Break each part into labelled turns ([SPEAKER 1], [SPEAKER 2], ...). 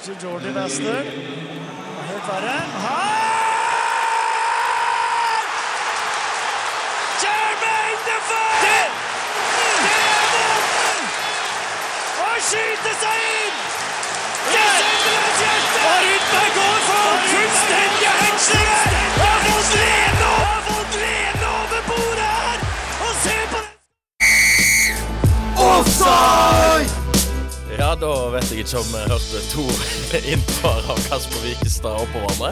[SPEAKER 1] Kanskje Jordy Wester. Helt verre. Her! Jermaine Defoe! Det, det er måten! Og skyter seg inn! I Sunderlands hjerte! Og Rudberg går for hengsling! Har fått lene over bordet her! Og se på det!
[SPEAKER 2] Ja, da vet jeg ikke om jeg hørte to innpar av Kasper Wikestad oppå hverandre.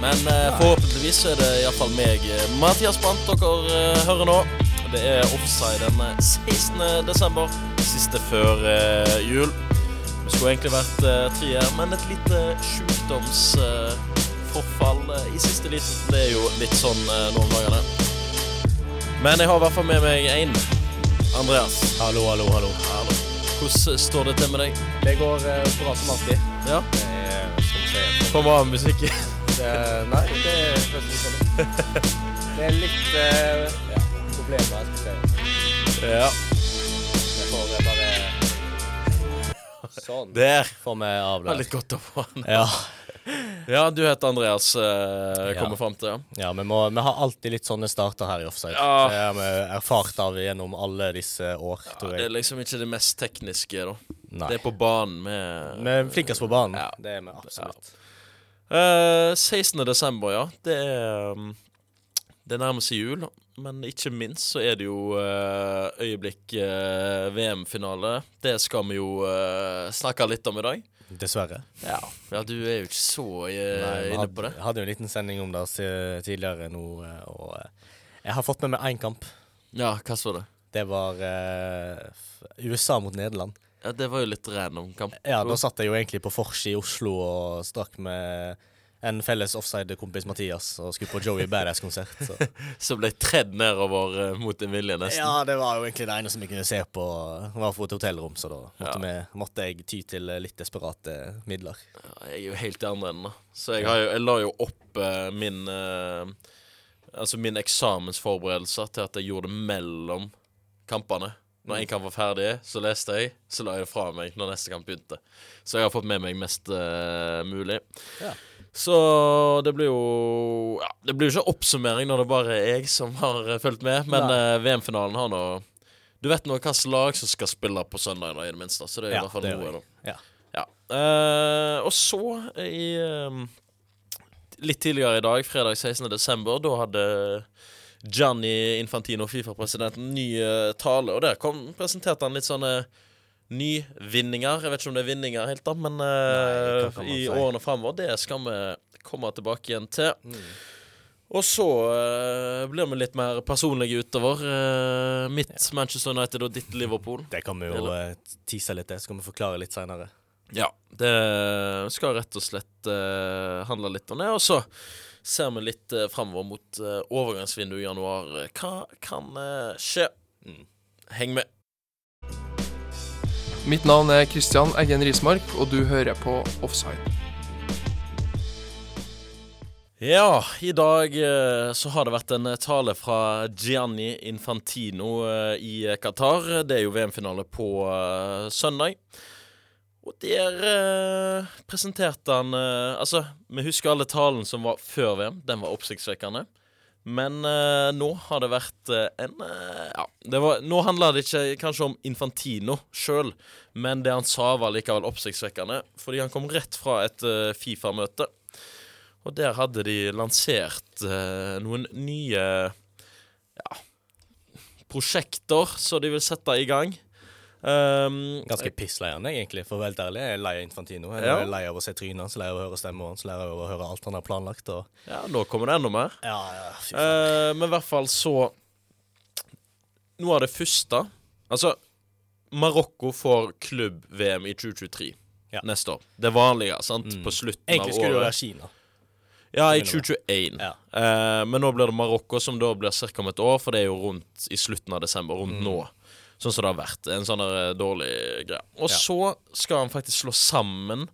[SPEAKER 2] Men eh, forhåpentligvis er det iallfall meg, eh, Mathias Brandt, dere eh, hører nå. Det er offside den eh, 16. desember, siste før eh, jul. Det skulle egentlig vært eh, trier, men et lite sjukdomsforfall eh, eh, i siste liten. Det er jo litt sånn eh, nå om dagene. Men jeg har i hvert fall med meg én. Andreas.
[SPEAKER 3] Hallo, hallo, hallo.
[SPEAKER 2] Hallo. Hvordan står det til med deg?
[SPEAKER 3] Det går eh, bra som alltid.
[SPEAKER 2] Ja,
[SPEAKER 3] Det er, skal vi se
[SPEAKER 2] musikk.
[SPEAKER 3] det, Nei, det er sånn. Det er litt eh, ja, problemer, jeg skal si.
[SPEAKER 2] Ja.
[SPEAKER 3] Jeg får bare Sånn.
[SPEAKER 2] Der
[SPEAKER 3] Får vi avløp.
[SPEAKER 2] litt godt å få den.
[SPEAKER 3] Ja.
[SPEAKER 2] Ja, du heter Andreas, eh, kommer
[SPEAKER 3] Ja.
[SPEAKER 2] fram til. Ja.
[SPEAKER 3] ja, vi, må, vi har alltid litt sånne starter her i Offside.
[SPEAKER 2] Ja.
[SPEAKER 3] Det har vi erfart av gjennom alle disse år, tror jeg.
[SPEAKER 2] Det er liksom ikke det mest tekniske, da.
[SPEAKER 3] Nei.
[SPEAKER 2] Det er på banen med
[SPEAKER 3] Vi er flinkest på banen.
[SPEAKER 2] Ja.
[SPEAKER 3] Det er vi absolutt.
[SPEAKER 2] Uh, 16. desember, ja. Det er um, Det nærmer seg jul, men ikke minst så er det jo uh, øyeblikk uh, VM-finale. Det skal vi jo eh, snakke litt om i dag.
[SPEAKER 3] Dessverre.
[SPEAKER 2] Ja, ja du er jo ikke så uh,
[SPEAKER 3] Nei,
[SPEAKER 2] inne på det.
[SPEAKER 3] Jeg hadde jo en liten sending om det tidligere nå, eh, og uh, jeg har fått med meg én kamp.
[SPEAKER 2] Ja, hva så det?
[SPEAKER 3] Det var uh, USA mot Nederland.
[SPEAKER 2] Ja, Det var jo litt random kamp.
[SPEAKER 3] Ja, Da satt jeg jo egentlig på vors i Oslo og strakk med en felles offside-kompis Mathias og skulle på Joey Badass-konsert. Så.
[SPEAKER 2] Så ble tredd nedover eh, mot din vilje, nesten.
[SPEAKER 3] Ja, det var jo egentlig det eneste vi kunne se på. Det var for et hotellrom, så da måtte,
[SPEAKER 2] Ja.
[SPEAKER 3] vi, måtte jeg ty til litt desperate midler.
[SPEAKER 2] Ja, Jeg er jo helt i andre enden, da. Så jeg, har jo, jeg la jo opp uh, min uh, Altså min eksamensforberedelser til at jeg gjorde det mellom kampene. Når én kamp var ferdig, så leste jeg. Så la jeg det fra meg når neste kamp begynte. Så jeg har fått med meg mest uh, mulig.
[SPEAKER 3] Ja.
[SPEAKER 2] Så det blir jo ja, Det blir jo ikke oppsummering når det bare er jeg som har fulgt med, men eh, VM-finalen har nå Du vet nå hvilket lag som skal spille på søndag, da, i det minste. Så det er i hvert fall noe, da.
[SPEAKER 3] Ja.
[SPEAKER 2] Ja. Eh, og så, i eh, litt tidligere i dag, fredag 16. desember, da hadde Gianni Infantino, Fifa-presidenten, ny tale. Og der kom, presenterte han litt sånne nyvinninger. Jeg vet ikke om det er vinninger helt, da, men eh,
[SPEAKER 3] Nei, kan
[SPEAKER 2] i
[SPEAKER 3] si?
[SPEAKER 2] årene framover. Det skal vi komme tilbake igjen til.
[SPEAKER 3] Mm.
[SPEAKER 2] Og så uh, blir vi litt mer personlige utover. Uh, mitt Manchester United og ditt Liverpool.
[SPEAKER 3] Det kan vi jo uh, tease litt det. så kan vi forklare litt seinere.
[SPEAKER 2] Ja, det skal rett og slett uh, handle litt om det. Og så ser vi litt uh, framover mot overgangsvinduet i januar. Hva kan eh, skje?
[SPEAKER 3] Mm.
[SPEAKER 2] Heng med.
[SPEAKER 4] Mitt navn er Kristian Eggen Rismark, og du hører på Offside.
[SPEAKER 2] Ja, i dag eh, så har det vært en eh, tale fra Gianni Infantino eh, i Qatar. Det er jo VM-finale på søndag. Og der presenterte han Altså, vi husker alle talen som var før VM. Den var oppsiktsvekkende. Men uh, nå har det vært uh, en uh, Ja, var, nå handla det ikke kanskje om Infantino sjøl, men det han sa, var likevel oppsiktsvekkende. Fordi han kom rett fra et Fifa-møte. Og der hadde de lansert noen nye ja, prosjekter som de vil sette i gang. Um,
[SPEAKER 3] Ganske pisslei han egentlig, for å være helt ærlig. Jeg er lei av Infantino. Jeg
[SPEAKER 2] Ja.
[SPEAKER 3] er lei av å se trynet hans, lei av å høre stemmen hans, lei av å høre alt han har planlagt. Og...
[SPEAKER 2] ja, nå kommer det enda mer.
[SPEAKER 3] Ja, ja,
[SPEAKER 2] uh. Men i hvert fall så Noe av det første Altså, Marokko får klubb-VM i 2023
[SPEAKER 3] Ja.
[SPEAKER 2] neste år. Det vanlige, sant?
[SPEAKER 3] Mm.
[SPEAKER 2] På slutten
[SPEAKER 3] Egentlig
[SPEAKER 2] av
[SPEAKER 3] skulle det være Kina.
[SPEAKER 2] Ja, i 2021.
[SPEAKER 3] Ja.
[SPEAKER 2] Uh, men nå blir det Marokko, som da blir ca. om et år, for det er jo rundt i slutten av desember. Rundt
[SPEAKER 3] Mm.
[SPEAKER 2] nå. Sånn som det har vært. En sånn der, eh, dårlig greie. Og
[SPEAKER 3] Ja.
[SPEAKER 2] så skal han faktisk slå sammen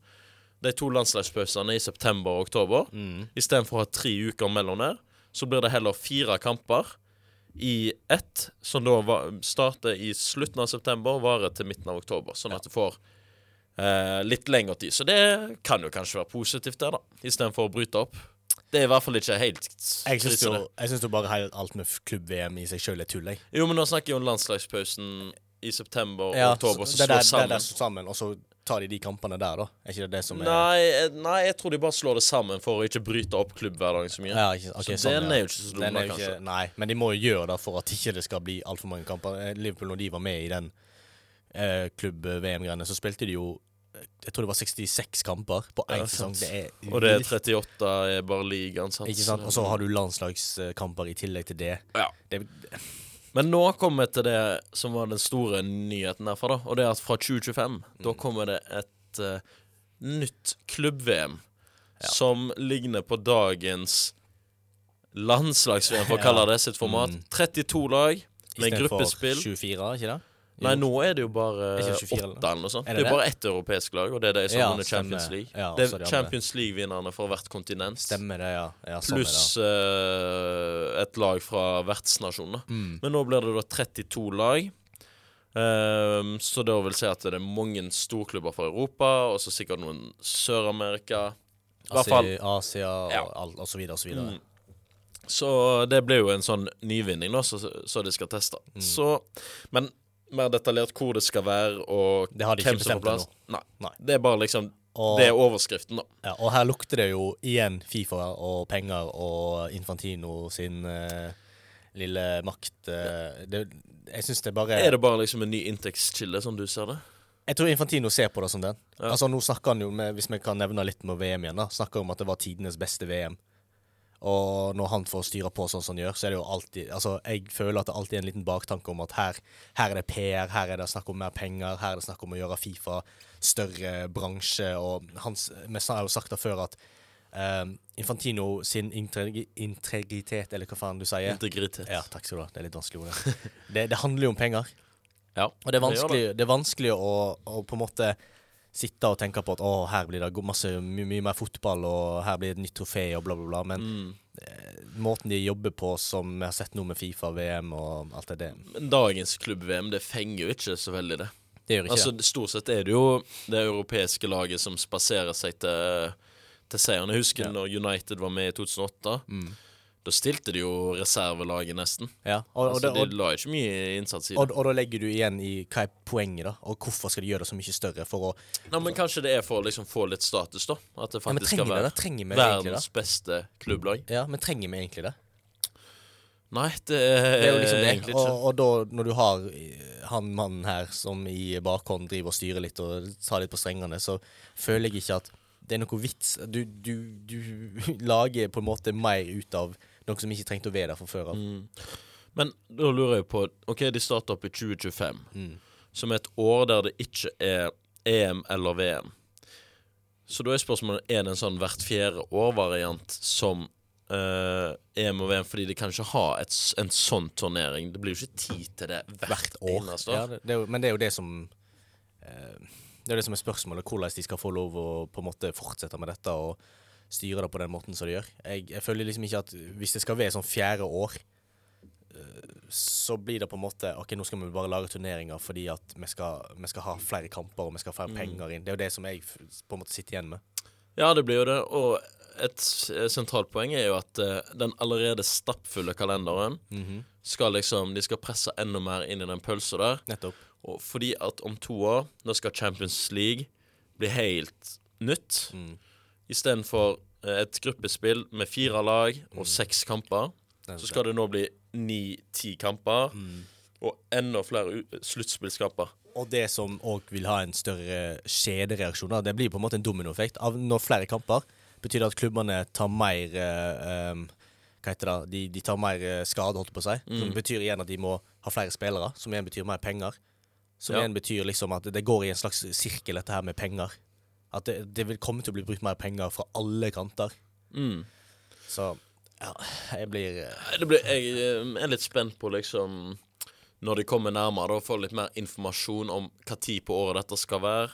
[SPEAKER 2] de to landslagspausene i september og oktober.
[SPEAKER 3] Mm.
[SPEAKER 2] Istedenfor å ha tre uker mellom der, så blir det heller fire kamper i ett, som da starter i slutten av september og varer til midten av oktober. Sånn at du får eh, litt lengre tid. Så det kan jo kanskje være positivt, det, da. Istedenfor å bryte opp. Det er i hvert fall ikke helt
[SPEAKER 3] Jeg syns jo, jeg synes jo bare helt alt med klubb-VM i seg sjøl er tull, jeg.
[SPEAKER 2] Jo, men nå snakker jeg om landslagspausen i september og
[SPEAKER 3] Ja,
[SPEAKER 2] oktober,
[SPEAKER 3] så det,
[SPEAKER 2] slår
[SPEAKER 3] der, det
[SPEAKER 2] sammen.
[SPEAKER 3] der sammen, og så tar de de kampene der, da. Er ikke det det som er
[SPEAKER 2] Nei, eh, nei, jeg tror de bare slår det sammen for å ikke bryte opp klubbhverdagen så mye.
[SPEAKER 3] Ja, ikke, ok,
[SPEAKER 2] så
[SPEAKER 3] sånn,
[SPEAKER 2] den
[SPEAKER 3] ja.
[SPEAKER 2] er jo ikke så dum,
[SPEAKER 3] Den
[SPEAKER 2] da,
[SPEAKER 3] er jo
[SPEAKER 2] kanskje.
[SPEAKER 3] ikke, nei, men de må jo gjøre det for at ikke det skal bli altfor mange kamper. Eh, Liverpool, når de var med i den eh, klubb-VM-greiene, så spilte de jo Jeg tror det var 66 kamper på
[SPEAKER 2] Ja,
[SPEAKER 3] én sesong. Det er
[SPEAKER 2] Og det er 38 er bare ligaen, sant.
[SPEAKER 3] Ikke sant? Og så har du landslagskamper i tillegg til det.
[SPEAKER 2] Ja.
[SPEAKER 3] det
[SPEAKER 2] Men nå kommer vi til det som var den store nyheten derfra, da. Og det er at fra 2025, da
[SPEAKER 3] Mm.
[SPEAKER 2] kommer det et uh, nytt klubb-VM som ligner på dagens landslags-VM, for å kalle det sitt format.
[SPEAKER 3] Mm.
[SPEAKER 2] 32 lag med
[SPEAKER 3] Istedenfor
[SPEAKER 2] gruppespill.
[SPEAKER 3] 24, ikke det?
[SPEAKER 2] Nei, nå er det jo bare
[SPEAKER 3] åtte
[SPEAKER 2] 8
[SPEAKER 3] eller?
[SPEAKER 2] noe sånt.
[SPEAKER 3] Er
[SPEAKER 2] Det er bare ett europeisk lag, og det er de som
[SPEAKER 3] Ja,
[SPEAKER 2] vinner Champions. League.
[SPEAKER 3] Ja,
[SPEAKER 2] det er
[SPEAKER 3] de.
[SPEAKER 2] Champions League-vinnerne fra hvert kontinent.
[SPEAKER 3] Stemmer det, ja. ja
[SPEAKER 2] Pluss uh, et lag fra vertsnasjonen.
[SPEAKER 3] Mm.
[SPEAKER 2] Men nå blir det da 32 lag. Um, så det vil si at det er mange storklubber fra Europa, og så sikkert noen Sør-Amerika. I hvert fall.
[SPEAKER 3] Asi- Asia og,
[SPEAKER 2] Ja.
[SPEAKER 3] alt, og så videre og så videre.
[SPEAKER 2] Mm. Så det blir jo en sånn nyvinning, da, så, så de skal teste.
[SPEAKER 3] Mm.
[SPEAKER 2] Så Men mer detaljert hvor det skal være, og
[SPEAKER 3] Det har de
[SPEAKER 2] hvem
[SPEAKER 3] ikke
[SPEAKER 2] som får plass Nei.
[SPEAKER 3] Nei.
[SPEAKER 2] Det er bare liksom
[SPEAKER 3] Og,
[SPEAKER 2] Det er overskriften, da.
[SPEAKER 3] ja, og her lukter det jo igjen Fifa og penger og Infantino sin uh, lille makt. eh, det, jeg syns det bare
[SPEAKER 2] Er det bare liksom en ny inntektskilde, som du ser det?
[SPEAKER 3] Jeg tror Infantino ser på det som den.
[SPEAKER 2] Ja.
[SPEAKER 3] Altså Nå snakker han jo med, Hvis vi kan nevne litt med VM igjen, da snakker om at det var tidenes beste VM. Og når han får styre på sånn som han gjør, så er det jo alltid Altså, jeg føler at det alltid er en liten baktanke om at her, her er det PR, her er det snakk om mer penger, her er det snakk om å gjøre Fifa større bransje, og hans Vi har jo sagt det før at eh, Infantino sin integritet, eller hva faen du sier
[SPEAKER 2] Integritet.
[SPEAKER 3] Ja, takk skal du ha. Det er litt vanskelig ord. det. det. Det handler jo om penger.
[SPEAKER 2] Ja,
[SPEAKER 3] Og det er vanskelig, det det. det er vanskelig å, å på en måte sitte og tenke på at å, her blir det masse, my, mye mer fotball, og her blir det et nytt trofé, og bla, bla, bla. Men
[SPEAKER 2] Mm.
[SPEAKER 3] eh, måten de jobber på, som vi har sett nå med Fifa, VM og alt det, der
[SPEAKER 2] Men dagens klubb-VM, det fenger jo ikke så veldig, det.
[SPEAKER 3] det gjør ikke
[SPEAKER 2] Altså,
[SPEAKER 3] det.
[SPEAKER 2] Stort sett er det jo det europeiske laget som spaserer seg til, til seieren. Jeg husker
[SPEAKER 3] Ja.
[SPEAKER 2] når United var med i 2008.
[SPEAKER 3] Mm.
[SPEAKER 2] Da stilte de jo reservelaget, nesten.
[SPEAKER 3] Ja, og, og,
[SPEAKER 2] Altså,
[SPEAKER 3] det, og,
[SPEAKER 2] de la ikke mye innsats i det.
[SPEAKER 3] og, og da legger du igjen i hva er poenget, da? Og hvorfor skal de gjøre det så mye større? For å
[SPEAKER 2] Nei, men Kanskje det er for å liksom få litt status, da. At det
[SPEAKER 3] ja,
[SPEAKER 2] faktisk skal være
[SPEAKER 3] det?
[SPEAKER 2] verdens beste klubblag.
[SPEAKER 3] Ja, men trenger vi egentlig det?
[SPEAKER 2] Nei, det er,
[SPEAKER 3] Det er jo liksom det.
[SPEAKER 2] egentlig ikke.
[SPEAKER 3] Og, og da, når du har eh, han mannen her som i bakhånd driver og styrer litt og tar litt på strengene, så føler jeg ikke at det er noe vits. Du, du, du lager på en måte mer ut av noe som ikke trengte å være der fra før av.
[SPEAKER 2] Mm. Men da lurer jeg på OK, de starter opp i 2025,
[SPEAKER 3] Mm.
[SPEAKER 2] som er et år der det ikke er EM eller VM. Så da er spørsmålet er det en sånn hvert fjerde år-variant som uh, EM og VM, fordi de kan ikke ha et, en sånn turnering. Det blir jo ikke tid til det hvert,
[SPEAKER 3] Hvert år.
[SPEAKER 2] eneste år.
[SPEAKER 3] Ja, det, det er men det er jo det som uh, Det er det som er spørsmålet, hvordan de skal få lov å på en måte fortsette med dette og styre det på den måten som de gjør. Jeg, jeg føler liksom ikke at hvis det skal være sånn fjerde år, eh, så blir det på en måte OK, nå skal vi bare lage turneringer fordi at vi skal, vi skal ha flere kamper og vi skal få
[SPEAKER 2] Mm.
[SPEAKER 3] penger inn. Det er jo det som jeg på en måte sitter igjen med.
[SPEAKER 2] Ja, det blir jo det. Og et eh, sentralt poeng er jo at eh, den allerede stappfulle kalenderen skal liksom De skal presse enda mer inn i den pølsa der.
[SPEAKER 3] Nettopp.
[SPEAKER 2] Og fordi at om to år, da skal Champions League bli helt nytt.
[SPEAKER 3] Mm.
[SPEAKER 2] Istedenfor eh, et gruppespill med fire lag og seks kamper, så skal det nå bli ni-ti kamper.
[SPEAKER 3] Mm.
[SPEAKER 2] Og enda flere sluttspillskamper.
[SPEAKER 3] Og det som òg vil ha en større kjedereaksjon, det blir på en måte en dominoeffekt. Av når flere kamper betyr det at klubbene tar mer um, Hva heter det? De, de tar mer eh, skade, holdt på å si. Som
[SPEAKER 2] Mm.
[SPEAKER 3] betyr igjen at de må ha flere spillere, som igjen betyr mer penger. Som
[SPEAKER 2] Ja.
[SPEAKER 3] igjen betyr liksom at det går i en slags sirkel, dette her med penger. At det, det vil komme til å bli brukt mer penger fra alle kanter.
[SPEAKER 2] Mm.
[SPEAKER 3] Så ja, jeg blir eh,
[SPEAKER 2] Det blir, jeg eh, er litt spent på liksom Når de kommer nærmere, da får litt mer informasjon om hva tid på året dette skal være.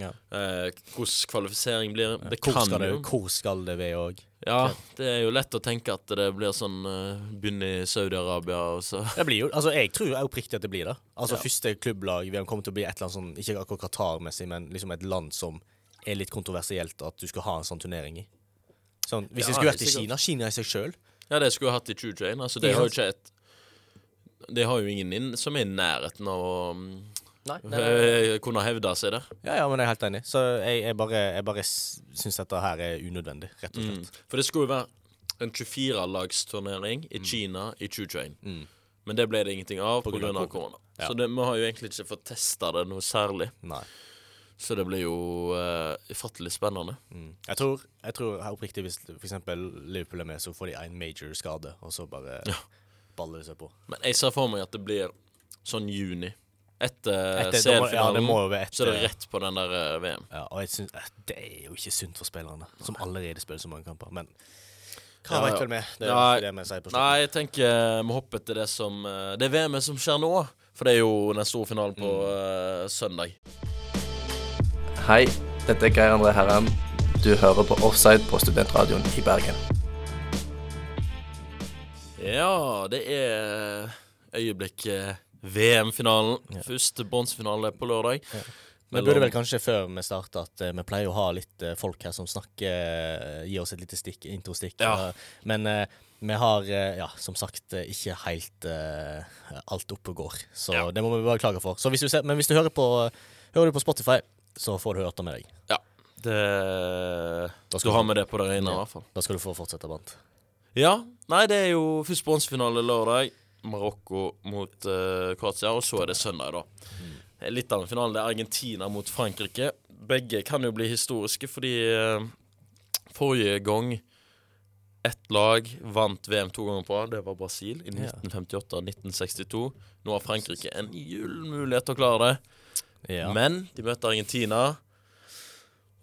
[SPEAKER 3] Ja.
[SPEAKER 2] Eh, hvordan kvalifisering blir det?
[SPEAKER 3] Hvor
[SPEAKER 2] kan
[SPEAKER 3] det,
[SPEAKER 2] jo
[SPEAKER 3] hvor skal det være òg?
[SPEAKER 2] Ja, det er jo lett å tenke at det blir sånn uh, Begynne i Saudi-Arabia, og så
[SPEAKER 3] Det blir jo, altså Jeg tror jo oppriktig at det blir det. Altså
[SPEAKER 2] Ja.
[SPEAKER 3] Første klubblag vil komme til å bli et eller annet sånn Ikke akkurat Qatar-messig, men liksom et land som er litt kontroversielt at du skal ha en sånn turnering i. Sånn, Hvis
[SPEAKER 2] Ja,
[SPEAKER 3] det skulle vært i. Kina Kina i seg sjøl
[SPEAKER 2] Ja, det skulle jeg hatt i 2021. Altså, det har jo ikke et Det har jo ingen inn, som er i nærheten av å um,
[SPEAKER 3] Nei.
[SPEAKER 2] eh, kunne hevde seg der.
[SPEAKER 3] Ja, ja, men jeg er helt enig. Så jeg, jeg bare, jeg bare syns dette her er unødvendig, rett og
[SPEAKER 2] Mm.
[SPEAKER 3] slett.
[SPEAKER 2] For det skulle jo være en 24-lagsturnering i Kina i 2021.
[SPEAKER 3] Mm.
[SPEAKER 2] Men det ble det ingenting av pga. korona.
[SPEAKER 3] Ja.
[SPEAKER 2] Så det, vi har jo egentlig ikke fått testa det noe særlig.
[SPEAKER 3] Nei.
[SPEAKER 2] Så det blir jo uh, ufattelig spennende.
[SPEAKER 3] Mm. Jeg tror, jeg tror oppriktig hvis f.eks. Liverpool er med, så får de en major skade, og så bare
[SPEAKER 2] Ja.
[SPEAKER 3] baller det seg på.
[SPEAKER 2] Men jeg ser for meg at det blir sånn juni. Etter,
[SPEAKER 3] Etter- må- ja,
[SPEAKER 2] så er det rett på den der uh, VM.
[SPEAKER 3] Ja, og jeg synes, eh, Det er jo ikke sunt for spillerne, som allerede spiller så mange kamper. Men hva
[SPEAKER 2] Ja, veit
[SPEAKER 3] vel vi? Det er
[SPEAKER 2] Nei.
[SPEAKER 3] det vi sier på slutten.
[SPEAKER 2] Nei, jeg tenker vi hopper til det som Det Det VM-et som skjer nå. For det er jo den store finalen på
[SPEAKER 3] Mm.
[SPEAKER 2] uh, søndag.
[SPEAKER 4] Hei, dette er Geir André Herrem. Du hører på Offside på Studentradioen i Bergen.
[SPEAKER 2] Ja, det er øyeblikket VM-finalen. Første bronsefinale på lørdag.
[SPEAKER 3] Vi burde vel kanskje før vi starter at eh, vi pleier å ha litt eh, folk her som snakker eh, Gir oss et lite stikk, introstikk.
[SPEAKER 2] Ja.
[SPEAKER 3] Eh, men eh, vi har, eh, ja, som sagt, eh, ikke helt uh, alt oppe og går. Så
[SPEAKER 2] Ja.
[SPEAKER 3] det må vi bare klage for. Så hvis du ser, men hvis du hører på, hører du på Spotify, så får du hørt det med deg.
[SPEAKER 2] Ja. Det
[SPEAKER 3] Da
[SPEAKER 2] Du har med det på det rene, i hvert fall.
[SPEAKER 3] da skal du få fortsette, Bant.
[SPEAKER 2] Ja. Nei, det er jo først bronsefinale lørdag. Marokko mot uh, Kroatia, og så er det søndag, da. Litt av en finale. Det er Argentina mot Frankrike. Begge kan jo bli historiske, fordi uh, forrige gang ett lag vant VM to ganger på rad, det var Brasil i 1958 og 1962. Nå har Frankrike en gyllen mulighet til å klare det,
[SPEAKER 3] Ja.
[SPEAKER 2] men de møter Argentina.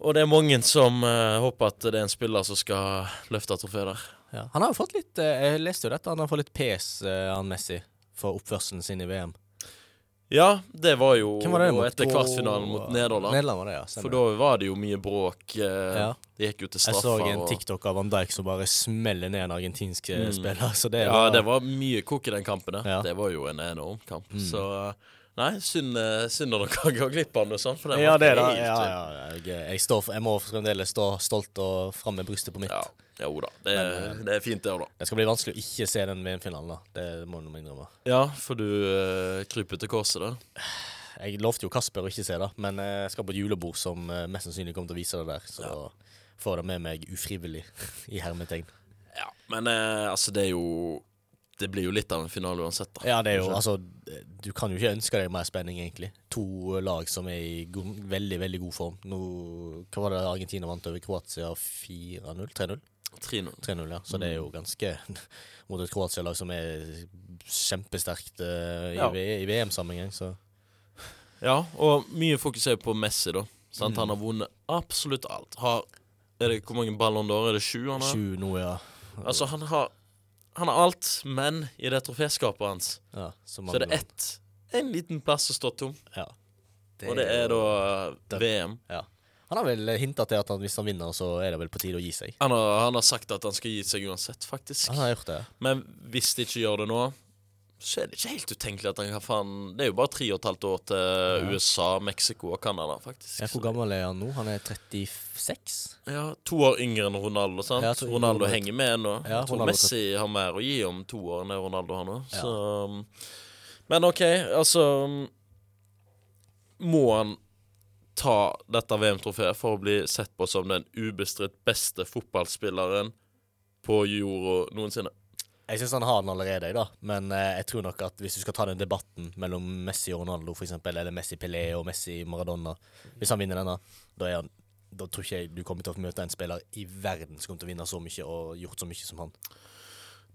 [SPEAKER 2] Og det er mange som uh, håper at det er en spiller som skal løfte trofé der.
[SPEAKER 3] Ja. Han har jo fått litt uh, Jeg leste jo dette, han har fått litt pes, uh, han Messi, for oppførselen sin i VM.
[SPEAKER 2] Ja, det var jo
[SPEAKER 3] var det
[SPEAKER 2] etter kvartfinalen mot Nederland.
[SPEAKER 3] Nederland var det, ja.
[SPEAKER 2] For da var det jo mye bråk.
[SPEAKER 3] Ja.
[SPEAKER 2] Det gikk jo til
[SPEAKER 3] Jeg så en
[SPEAKER 2] og-
[SPEAKER 3] TikTok av Van Dijk som bare smeller ned en argentinsk
[SPEAKER 2] Mm.
[SPEAKER 3] spiller. Så det
[SPEAKER 2] Ja,
[SPEAKER 3] var,
[SPEAKER 2] det var mye kok i den kampen. Det var jo en enorm kamp.
[SPEAKER 3] Mm.
[SPEAKER 2] Så eh, Nei, synd eh, synd at dere går glipp av noe sånt. For det
[SPEAKER 3] ja, det er det.
[SPEAKER 2] helt
[SPEAKER 3] Ja, ja, jeg, jeg, for- jeg må fremdeles stå stolt og fram med brystet på mitt.
[SPEAKER 2] Ja, jo da. Det,
[SPEAKER 3] Men, eh,
[SPEAKER 2] det er fint, det òg, da.
[SPEAKER 3] Det skal bli vanskelig å ikke se den VM-finalen. da Det må du innrømme.
[SPEAKER 2] Ja, for du uh, kryper til korset da?
[SPEAKER 3] Jeg lovte jo Kasper å ikke se det, men eh, jeg skal på et julebord som eh, mest sannsynlig kommer til å vise det der. Så
[SPEAKER 2] Ja.
[SPEAKER 3] får jeg det med meg ufrivillig, i hermetegn.
[SPEAKER 2] Ja, Men eh, altså, det er jo Det blir jo litt av en finale uansett, da.
[SPEAKER 3] Ja, det er jo Altså, du kan jo ikke ønske deg mer spenning, egentlig. To lag som er i go veldig, veldig god form. Nå, hva var det Argentina vant over Kroatia? 4-0? 3-0?
[SPEAKER 2] 3-0.
[SPEAKER 3] 3-0, ja. Så det er jo ganske mot et Kroatia-lag som er kjempesterkt uh, i,
[SPEAKER 2] Ja.
[SPEAKER 3] I VM-sammenheng, så
[SPEAKER 2] Ja, og mye fokus er på Messi, da. Sant?
[SPEAKER 3] Mm.
[SPEAKER 2] Han har vunnet absolutt alt. Har er det, Hvor mange Ballon d'Or? Er det sju han har?
[SPEAKER 3] sju nå, ja.
[SPEAKER 2] Altså, han har Han har alt, men i det troféskapet hans
[SPEAKER 3] ja så,
[SPEAKER 2] så er det ett En liten plass som står tom,
[SPEAKER 3] Ja.
[SPEAKER 2] og det er da
[SPEAKER 3] det-
[SPEAKER 2] VM.
[SPEAKER 3] Ja. Han har vel hinta til at han, hvis han vinner, så er det vel på tide å gi seg.
[SPEAKER 2] Han har, han har sagt at han skal gi seg uansett, faktisk.
[SPEAKER 3] Han har gjort det.
[SPEAKER 2] Men hvis de ikke gjør det nå, så er det ikke helt utenkelig at han kan faen Det er jo bare tre og et halvt år til USA, Mexico og Canada, faktisk.
[SPEAKER 3] Ja, hvor gammel er han nå? Han er 36?
[SPEAKER 2] Ja, To år yngre enn Ronaldo, sant?
[SPEAKER 3] Ja, to-
[SPEAKER 2] Ronaldo henger med ennå.
[SPEAKER 3] Ja,
[SPEAKER 2] jeg tror
[SPEAKER 3] Ronaldo-
[SPEAKER 2] Messi har mer å gi om to år enn det Ronaldo har nå. Så um, Men OK, altså um, Må han ta dette VM-trofeet for å bli sett på som den ubestridt beste fotballspilleren på jorda noensinne?
[SPEAKER 3] Jeg syns han har den allerede, da. Men eh, jeg tror nok at hvis du skal ta den debatten mellom Messi og Ronaldo, for eksempel, eller Messi Pelé og Messi Maradona Hvis han vinner denne, da, han, da tror ikke jeg du kommer til å møte en spiller i verden som kommer til å vinne så mye og gjort så mye som han.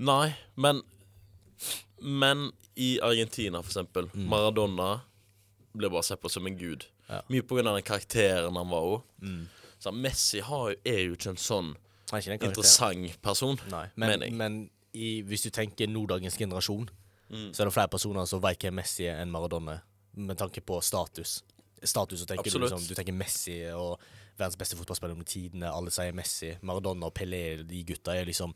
[SPEAKER 2] Nei, men Men i Argentina, for eksempel, Maradona blir bare sett på som en gud.
[SPEAKER 3] Ja.
[SPEAKER 2] Mye på grunn av den karakteren han var òg. Så Messi har, er jo ikke en sånn
[SPEAKER 3] ikke
[SPEAKER 2] interessant person.
[SPEAKER 3] Nei, men, men i, hvis du tenker nådagens generasjon,
[SPEAKER 2] Mm.
[SPEAKER 3] så er det flere personer som vet hvem Messi er enn Maradona, med tanke på status. status, så tenker du liksom Du tenker Messi og verdens beste fotballspiller under tidene. Alle sier Messi. Maradona og Pelé, de gutta, er liksom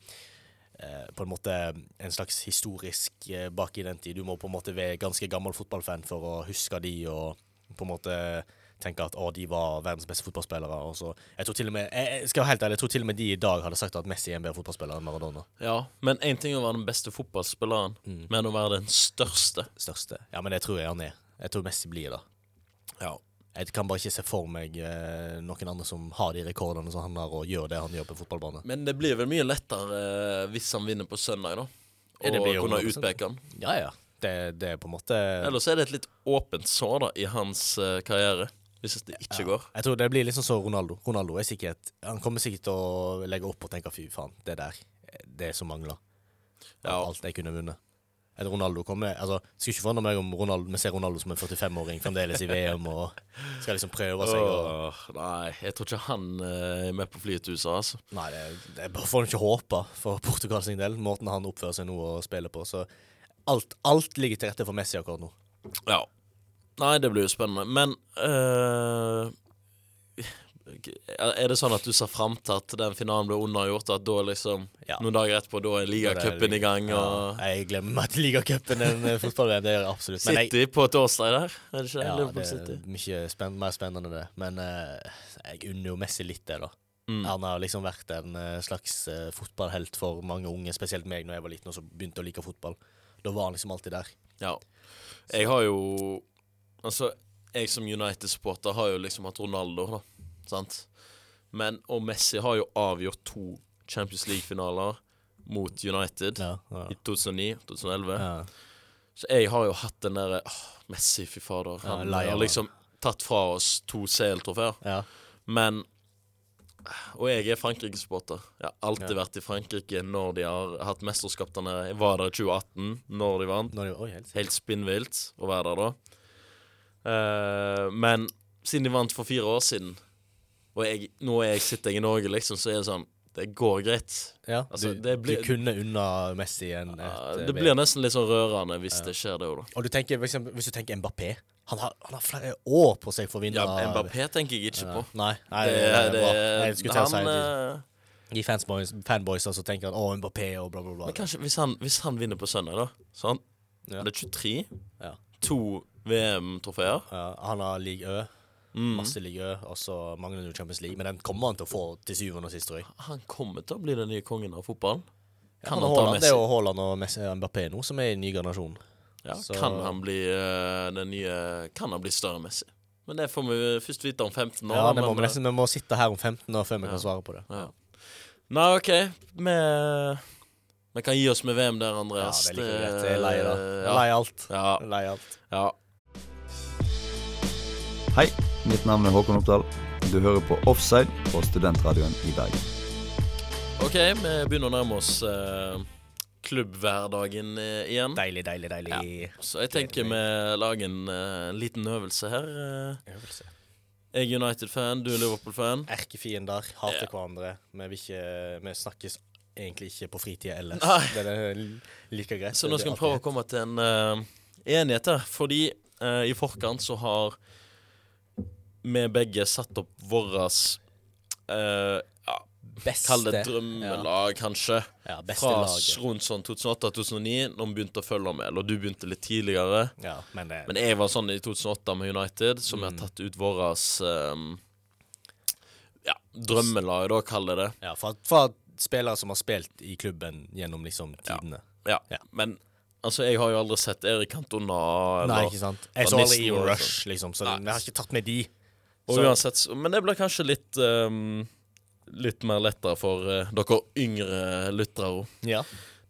[SPEAKER 3] eh, på en måte en slags historisk eh, bak i den tid. Du må på en måte være ganske gammel fotballfan for å huske de og på en måte tenke at å, de var verdens beste fotballspillere. Og så, jeg tror til og med jeg, skal være helt ærlig, jeg tror til og med de i dag hadde sagt at Messi er en bedre fotballspiller enn Maradona.
[SPEAKER 2] Ja, men én ting er å være den beste fotballspilleren,
[SPEAKER 3] Mm.
[SPEAKER 2] men å være den største.
[SPEAKER 3] Største. Ja, men det tror jeg han er. Jeg tror Messi blir det.
[SPEAKER 2] Ja.
[SPEAKER 3] Jeg kan bare ikke se for meg eh, noen andre som har de rekordene som han har, og gjør det han gjør på fotballbane.
[SPEAKER 2] Men det blir vel mye lettere eh, hvis han vinner på søndag, da.
[SPEAKER 3] Det
[SPEAKER 2] Og
[SPEAKER 3] blir
[SPEAKER 2] kunne utpeke han.
[SPEAKER 3] Ja, ja. Det, det er på en måte
[SPEAKER 2] Ellers er det et litt åpent sår da i hans uh, karriere, hvis det ikke går.
[SPEAKER 3] Jeg tror det blir liksom så Ronaldo. Ronaldo er sikkert Han kommer sikkert til å legge opp og tenke fy faen, det der, det som mangler.
[SPEAKER 2] Ja.
[SPEAKER 3] Alt jeg kunne vunnet. At Ronaldo kommer Altså, Skulle ikke forandre meg om Ronaldo, vi ser Ronaldo som en 45-åring fremdeles i VM og skal liksom prøve seg. Og,
[SPEAKER 2] Åh, nei, jeg tror ikke han eh, er med på flyet til USA, altså.
[SPEAKER 3] nei, det, det får han ikke håpe for Portugal sin del, måten han oppfører seg nå og spiller på. Så alt, alt ligger til rette for Messi akkurat nå.
[SPEAKER 2] Ja. Nei, det blir jo spennende. Men eh, Er det sånn at du ser fram til at den finalen blir undergjort, At da liksom
[SPEAKER 3] Ja.
[SPEAKER 2] Noen dager etterpå, da er ligacupen i gang, og
[SPEAKER 3] Ja, jeg glemmer meg til ligacupen enn eh, fotball-VM. Det gjør jeg absolutt. Men jeg,
[SPEAKER 2] på torsdag der, er det ikke?
[SPEAKER 3] ja,
[SPEAKER 2] Liverpool
[SPEAKER 3] det er mye spenn, mer spennende, det. Men uh, jeg unner jo Messi litt det, da.
[SPEAKER 2] Mm.
[SPEAKER 3] Han har liksom vært en slags uh, fotballhelt for mange unge, spesielt meg når jeg var liten og så begynte å like fotball. Da var han liksom alltid der.
[SPEAKER 2] Ja. Jeg har jo Altså, jeg som United-supporter har jo liksom hatt Ronaldo, da. Sant? Men Og Messi har jo avgjort to Champions League-finaler mot United
[SPEAKER 3] Ja, ja.
[SPEAKER 2] i 2009 2011.
[SPEAKER 3] ja.
[SPEAKER 2] Så jeg har jo hatt den derre åh, Messi, fy fader. Han
[SPEAKER 3] lei
[SPEAKER 2] har liksom tatt fra oss to CL-trofeer.
[SPEAKER 3] ja.
[SPEAKER 2] Men Og jeg er Frankrike-supporter. Jeg har alltid vært i Frankrike når de har hatt mesterskap der nede. Jeg var der i 2018, når de vant.
[SPEAKER 3] Når de, oi, helt
[SPEAKER 2] Helt spinnvilt å være der da. Eh, men siden de vant for fire år siden, og jeg, nå er jeg, sitter jeg i Norge, liksom, så er det sånn Det går greit.
[SPEAKER 3] ja,
[SPEAKER 2] altså,
[SPEAKER 3] du,
[SPEAKER 2] det blir-
[SPEAKER 3] du kunne unna Messi en, et
[SPEAKER 2] Ja,
[SPEAKER 3] eh,
[SPEAKER 2] det blir nesten litt sånn rørende hvis det skjer, det òg, da.
[SPEAKER 3] Og du tenker, eksempel, hvis du tenker Mbappé Han har, han har flere år på seg for å vinne
[SPEAKER 2] Ja, Mbappé tenker jeg ikke
[SPEAKER 3] Ja.
[SPEAKER 2] på.
[SPEAKER 3] Nei, nei,
[SPEAKER 2] Det,
[SPEAKER 3] det,
[SPEAKER 2] det, han,
[SPEAKER 3] si
[SPEAKER 2] eh,
[SPEAKER 3] De fanboys, fanboysa som tenker han, å, Mbappé og bla, bla, bla.
[SPEAKER 2] Men kanskje hvis han, hvis han vinner på søndag, da Så han
[SPEAKER 3] Ja.
[SPEAKER 2] er 23?
[SPEAKER 3] Ja.
[SPEAKER 2] To VM-trofeer.
[SPEAKER 3] Ja, han har league Ø,
[SPEAKER 2] Mm.
[SPEAKER 3] masse league Ø, og så mangler han jo Champions League. Men den kommer han til å få til syvende og sist, tror jeg.
[SPEAKER 2] Han kommer til å bli den nye kongen av fotballen. Kan
[SPEAKER 3] Han
[SPEAKER 2] han
[SPEAKER 3] Haaland,
[SPEAKER 2] Messi?
[SPEAKER 3] det er jo Haaland og Messi, Mbappé nå som er i ny generasjon.
[SPEAKER 2] Ja,
[SPEAKER 3] Så-
[SPEAKER 2] Kan han bli eh, den nye Kan han bli større Messi? Men det får vi først vite om 15 år.
[SPEAKER 3] Ja,
[SPEAKER 2] da,
[SPEAKER 3] det må
[SPEAKER 2] men,
[SPEAKER 3] vi nesten Vi må sitte her om 15 år før vi
[SPEAKER 2] Ja.
[SPEAKER 3] kan svare på det.
[SPEAKER 2] Ja. Nei, OK. Vi, vi kan gi oss med VM der, Andreas.
[SPEAKER 3] Ja, det er like greit. Jeg er lei, da. Jeg er
[SPEAKER 2] Ja.
[SPEAKER 3] Lei alt.
[SPEAKER 2] Ja,
[SPEAKER 3] Lei alt.
[SPEAKER 2] ja.
[SPEAKER 5] Hei, mitt navn er Håkon Oppdal. Du hører på Offside på Studentradioen i Bergen.
[SPEAKER 2] OK, vi begynner å nærme oss eh, klubbhverdagen eh, igjen.
[SPEAKER 3] Deilig, deilig, deilig.
[SPEAKER 2] Så jeg tenker vi lager en eh, liten øvelse her. eh.
[SPEAKER 3] Øvelse.
[SPEAKER 2] Jeg er United-fan, du er Liverpool-fan.
[SPEAKER 3] Erkefiender, hater
[SPEAKER 2] Ja.
[SPEAKER 3] hverandre. Vi, vil ikke, vi snakkes egentlig ikke på fritida ellers.
[SPEAKER 2] Nei.
[SPEAKER 3] Det er like greit.
[SPEAKER 2] Så nå skal vi prøve å komme til en uh, enighet her. Fordi uh, i forkant så har vi begge satt opp vårt uh, ja,
[SPEAKER 3] beste,
[SPEAKER 2] Kall det drømmelag, kanskje.
[SPEAKER 3] Ja,
[SPEAKER 2] Fra
[SPEAKER 3] laget.
[SPEAKER 2] rundt sånn 2008-2009, når vi begynte å følge med. Eller du begynte litt tidligere.
[SPEAKER 3] Ja, men det,
[SPEAKER 2] Men jeg var sånn i 2008 med United, så
[SPEAKER 3] Mm.
[SPEAKER 2] jeg har tatt ut vårt um, ja, drømmelag, da, kall det det.
[SPEAKER 3] ja, fra, fra spillere som har spilt i klubben gjennom liksom tidene.
[SPEAKER 2] Ja.
[SPEAKER 3] Ja.
[SPEAKER 2] Men altså, jeg har jo aldri sett Erik Cantona eller
[SPEAKER 3] Nei, ikke sant? Jeg så aldri
[SPEAKER 2] i
[SPEAKER 3] Rush, liksom, så
[SPEAKER 2] Nei.
[SPEAKER 3] vi har ikke tatt med de.
[SPEAKER 2] Og uansett, Men det blir kanskje litt um, Litt mer lettere for uh, dere yngre lyttere.
[SPEAKER 3] Ja.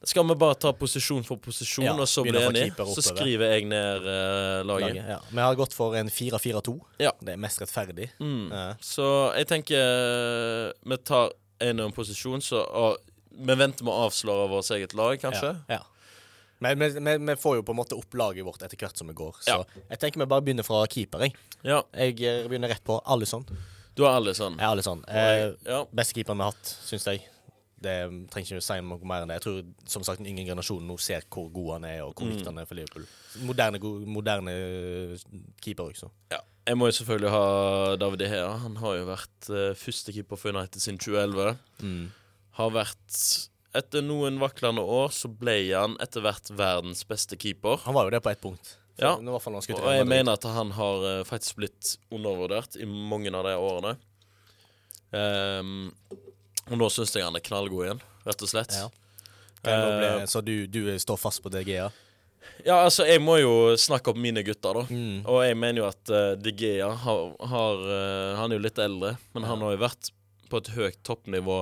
[SPEAKER 2] Skal vi bare ta posisjon for posisjon,
[SPEAKER 3] Ja,
[SPEAKER 2] og så bli enige? Så skriver jeg ned uh, laget.
[SPEAKER 3] Laget, ja. Vi har gått for en 4-4-2.
[SPEAKER 2] Ja.
[SPEAKER 3] Det er mest rettferdig.
[SPEAKER 2] Mm.
[SPEAKER 3] Uh.
[SPEAKER 2] Så jeg tenker eh, vi tar en og en posisjon, så og, Vi venter med å avsløre vårt eget lag, kanskje?
[SPEAKER 3] Ja. ja. Men vi, får jo på en måte opp laget vårt etter hvert som vi går. Så
[SPEAKER 2] Ja.
[SPEAKER 3] jeg tenker vi bare begynner fra keeper. Jeg,
[SPEAKER 2] Ja.
[SPEAKER 3] jeg eh, begynner rett på Alison.
[SPEAKER 2] Du har alle sånn?
[SPEAKER 3] Ja, Alison. Eh,
[SPEAKER 2] Ja.
[SPEAKER 3] beste keeperen vi har hatt, syns jeg. Det trenger ikke å si noe mer enn det. Jeg tror som sagt den yngre generasjonen nå ser hvor god han er, og hvor
[SPEAKER 2] Mm.
[SPEAKER 3] viktig han er for Liverpool. Moderne, moderne eh, keeper også.
[SPEAKER 2] ja. Jeg må jo selvfølgelig ha David De Han har jo vært uh, førstekeeper for United siden 2011.
[SPEAKER 3] Mm.
[SPEAKER 2] Har vært Etter noen vaklende år så ble han etter hvert verdens beste keeper.
[SPEAKER 3] Han var jo det på ett punkt.
[SPEAKER 2] Ja. Og jeg
[SPEAKER 3] Madrid.
[SPEAKER 2] mener at han har uh, faktisk blitt undervurdert i mange av de årene. Um, og nå syns jeg han er knallgod igjen, rett og slett.
[SPEAKER 3] Ja. Bli, så du, du står fast på DGA? ja?
[SPEAKER 2] Ja, altså, jeg må jo snakke opp mine gutter, da.
[SPEAKER 3] Mm.
[SPEAKER 2] Og jeg mener jo at uh, DGA har, har Han er jo litt eldre, men han har jo vært på et høyt toppnivå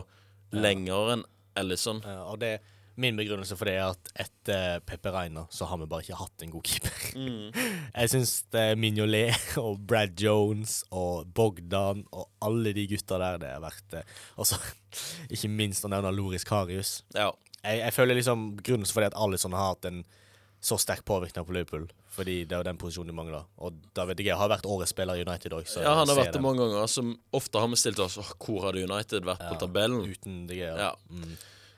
[SPEAKER 2] lenger enn Ellison.
[SPEAKER 3] Uh, og det, min begrunnelse for det er at etter Pepe Reina så har vi bare ikke hatt en god keeper.
[SPEAKER 2] Mm.
[SPEAKER 3] Jeg syns Mignolet og Brad Jones og Bogdan og alle de gutta der det har vært Altså, ikke minst å nevne Loris Karius.
[SPEAKER 2] Ja.
[SPEAKER 3] Jeg, jeg føler liksom begrunnelsen for det at Alison har hatt en så sterk påvirkning på Liverpool, fordi det er jo den posisjonen de mangler. Og David De har vært årets spiller i United òg,
[SPEAKER 2] ja, han har vært det mange ganger. Som ofte har vi stilt oss oh, Hvor hadde United vært på tabellen?
[SPEAKER 3] uten De Gea.
[SPEAKER 2] Ja.
[SPEAKER 3] Mm.